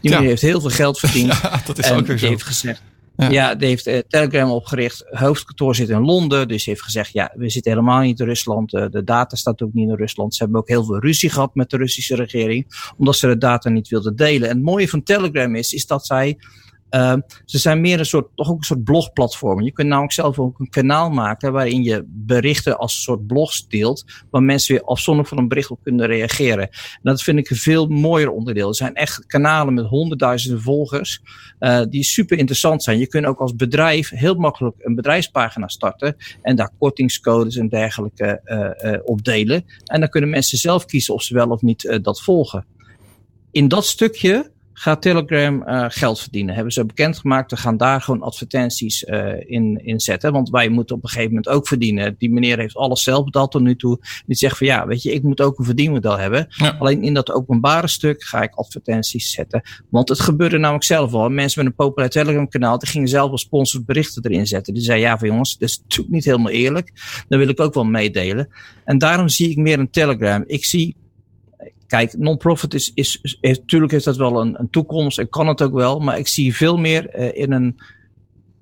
Die ja. heeft heel veel geld verdiend. Ja, dat is en ook weer zo. heeft gezegd, ja. die heeft uh, Telegram opgericht. Hoofdkantoor zit in Londen. Dus heeft gezegd, ja, we zitten helemaal niet in Rusland. Uh, de data staat ook niet in Rusland. Ze hebben ook heel veel ruzie gehad met de Russische regering. Omdat ze de data niet wilden delen. En het mooie van Telegram is, is dat zij uh, ze zijn meer een soort, toch ook een soort blogplatform. Je kunt namelijk zelf ook een kanaal maken waarin je berichten als een soort blogs deelt, waar mensen weer afzonderlijk van een bericht op kunnen reageren. En dat vind ik een veel mooier onderdeel. Er zijn echt kanalen met honderdduizenden volgers, uh, die super interessant zijn. Je kunt ook als bedrijf heel makkelijk een bedrijfspagina starten en daar kortingscodes en dergelijke uh, uh, op delen. En dan kunnen mensen zelf kiezen of ze wel of niet dat volgen. In dat stukje gaat Telegram uh, geld verdienen. Hebben ze bekendgemaakt, we gaan daar gewoon advertenties uh, in, in zetten. Want wij moeten op een gegeven moment ook verdienen. Die meneer heeft alles zelf betaald tot nu toe. Die zegt van ja, weet je, ik moet ook een verdienmodel hebben. Ja. Alleen in dat openbare stuk ga ik advertenties zetten. Want het gebeurde namelijk zelf al. Mensen met een populair Telegram kanaal, die gingen zelf als sponsor berichten erin zetten. Die zeiden ja van jongens, dat is natuurlijk niet helemaal eerlijk. Dan wil ik ook wel meedelen. En daarom zie ik meer een Telegram. Ik zie Kijk, non-profit is, is, is, natuurlijk heeft dat wel een, een toekomst en kan het ook wel, maar ik zie veel meer uh, in een,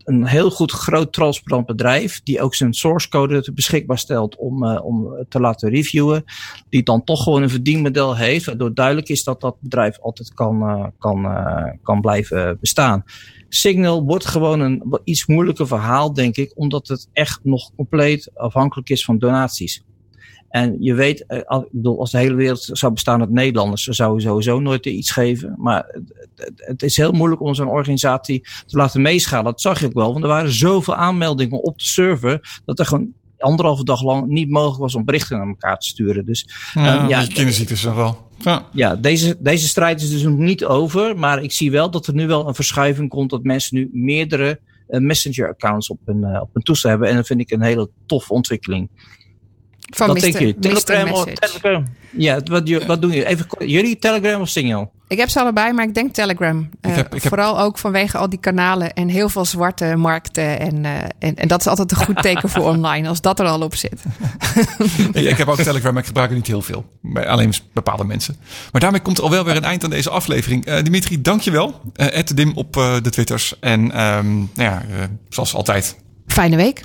een heel goed groot transparant bedrijf die ook zijn source code beschikbaar stelt om, uh, om te laten reviewen, die dan toch gewoon een verdienmodel heeft, waardoor duidelijk is dat dat bedrijf altijd kan, uh, kan, kan blijven bestaan. Signal wordt gewoon een iets moeilijker verhaal, denk ik, omdat het echt nog compleet afhankelijk is van donaties. En je weet, ik bedoel, als de hele wereld zou bestaan uit Nederlanders, dan zou je sowieso nooit iets geven. Maar het is heel moeilijk om zo'n organisatie te laten meeschalen. Dat zag je ook wel, want er waren zoveel aanmeldingen op de server, dat er gewoon anderhalve dag lang niet mogelijk was om berichten naar elkaar te sturen. Dus ja, um, ja kinderziektes nog wel. Ja, ja deze, deze strijd is dus nog niet over, maar ik zie wel dat er nu wel een verschuiving komt dat mensen nu meerdere uh, messenger accounts op hun, uh, op hun toestel hebben. En dat vind ik een hele toffe ontwikkeling. Van wat Mr. denk je? Telegram of. Telegram? Ja, wat, wat doen jullie? Even, jullie Telegram of Signal? Ik heb ze allebei, maar ik denk Telegram. Uh, heb- ik heb- Vooral ook vanwege al die kanalen en heel veel zwarte markten. En, uh, en, en dat is altijd een goed teken voor online, als dat er al op zit. Ik, ik heb ook Telegram, maar ik gebruik het niet heel veel. Alleen bepaalde mensen. Maar daarmee komt er al wel weer een eind aan deze aflevering. Eh Dimitri, dankjewel. Eh Ed Dim op eh, de Twitters. En ehm, nou ja, eh, zoals altijd, Fijne week.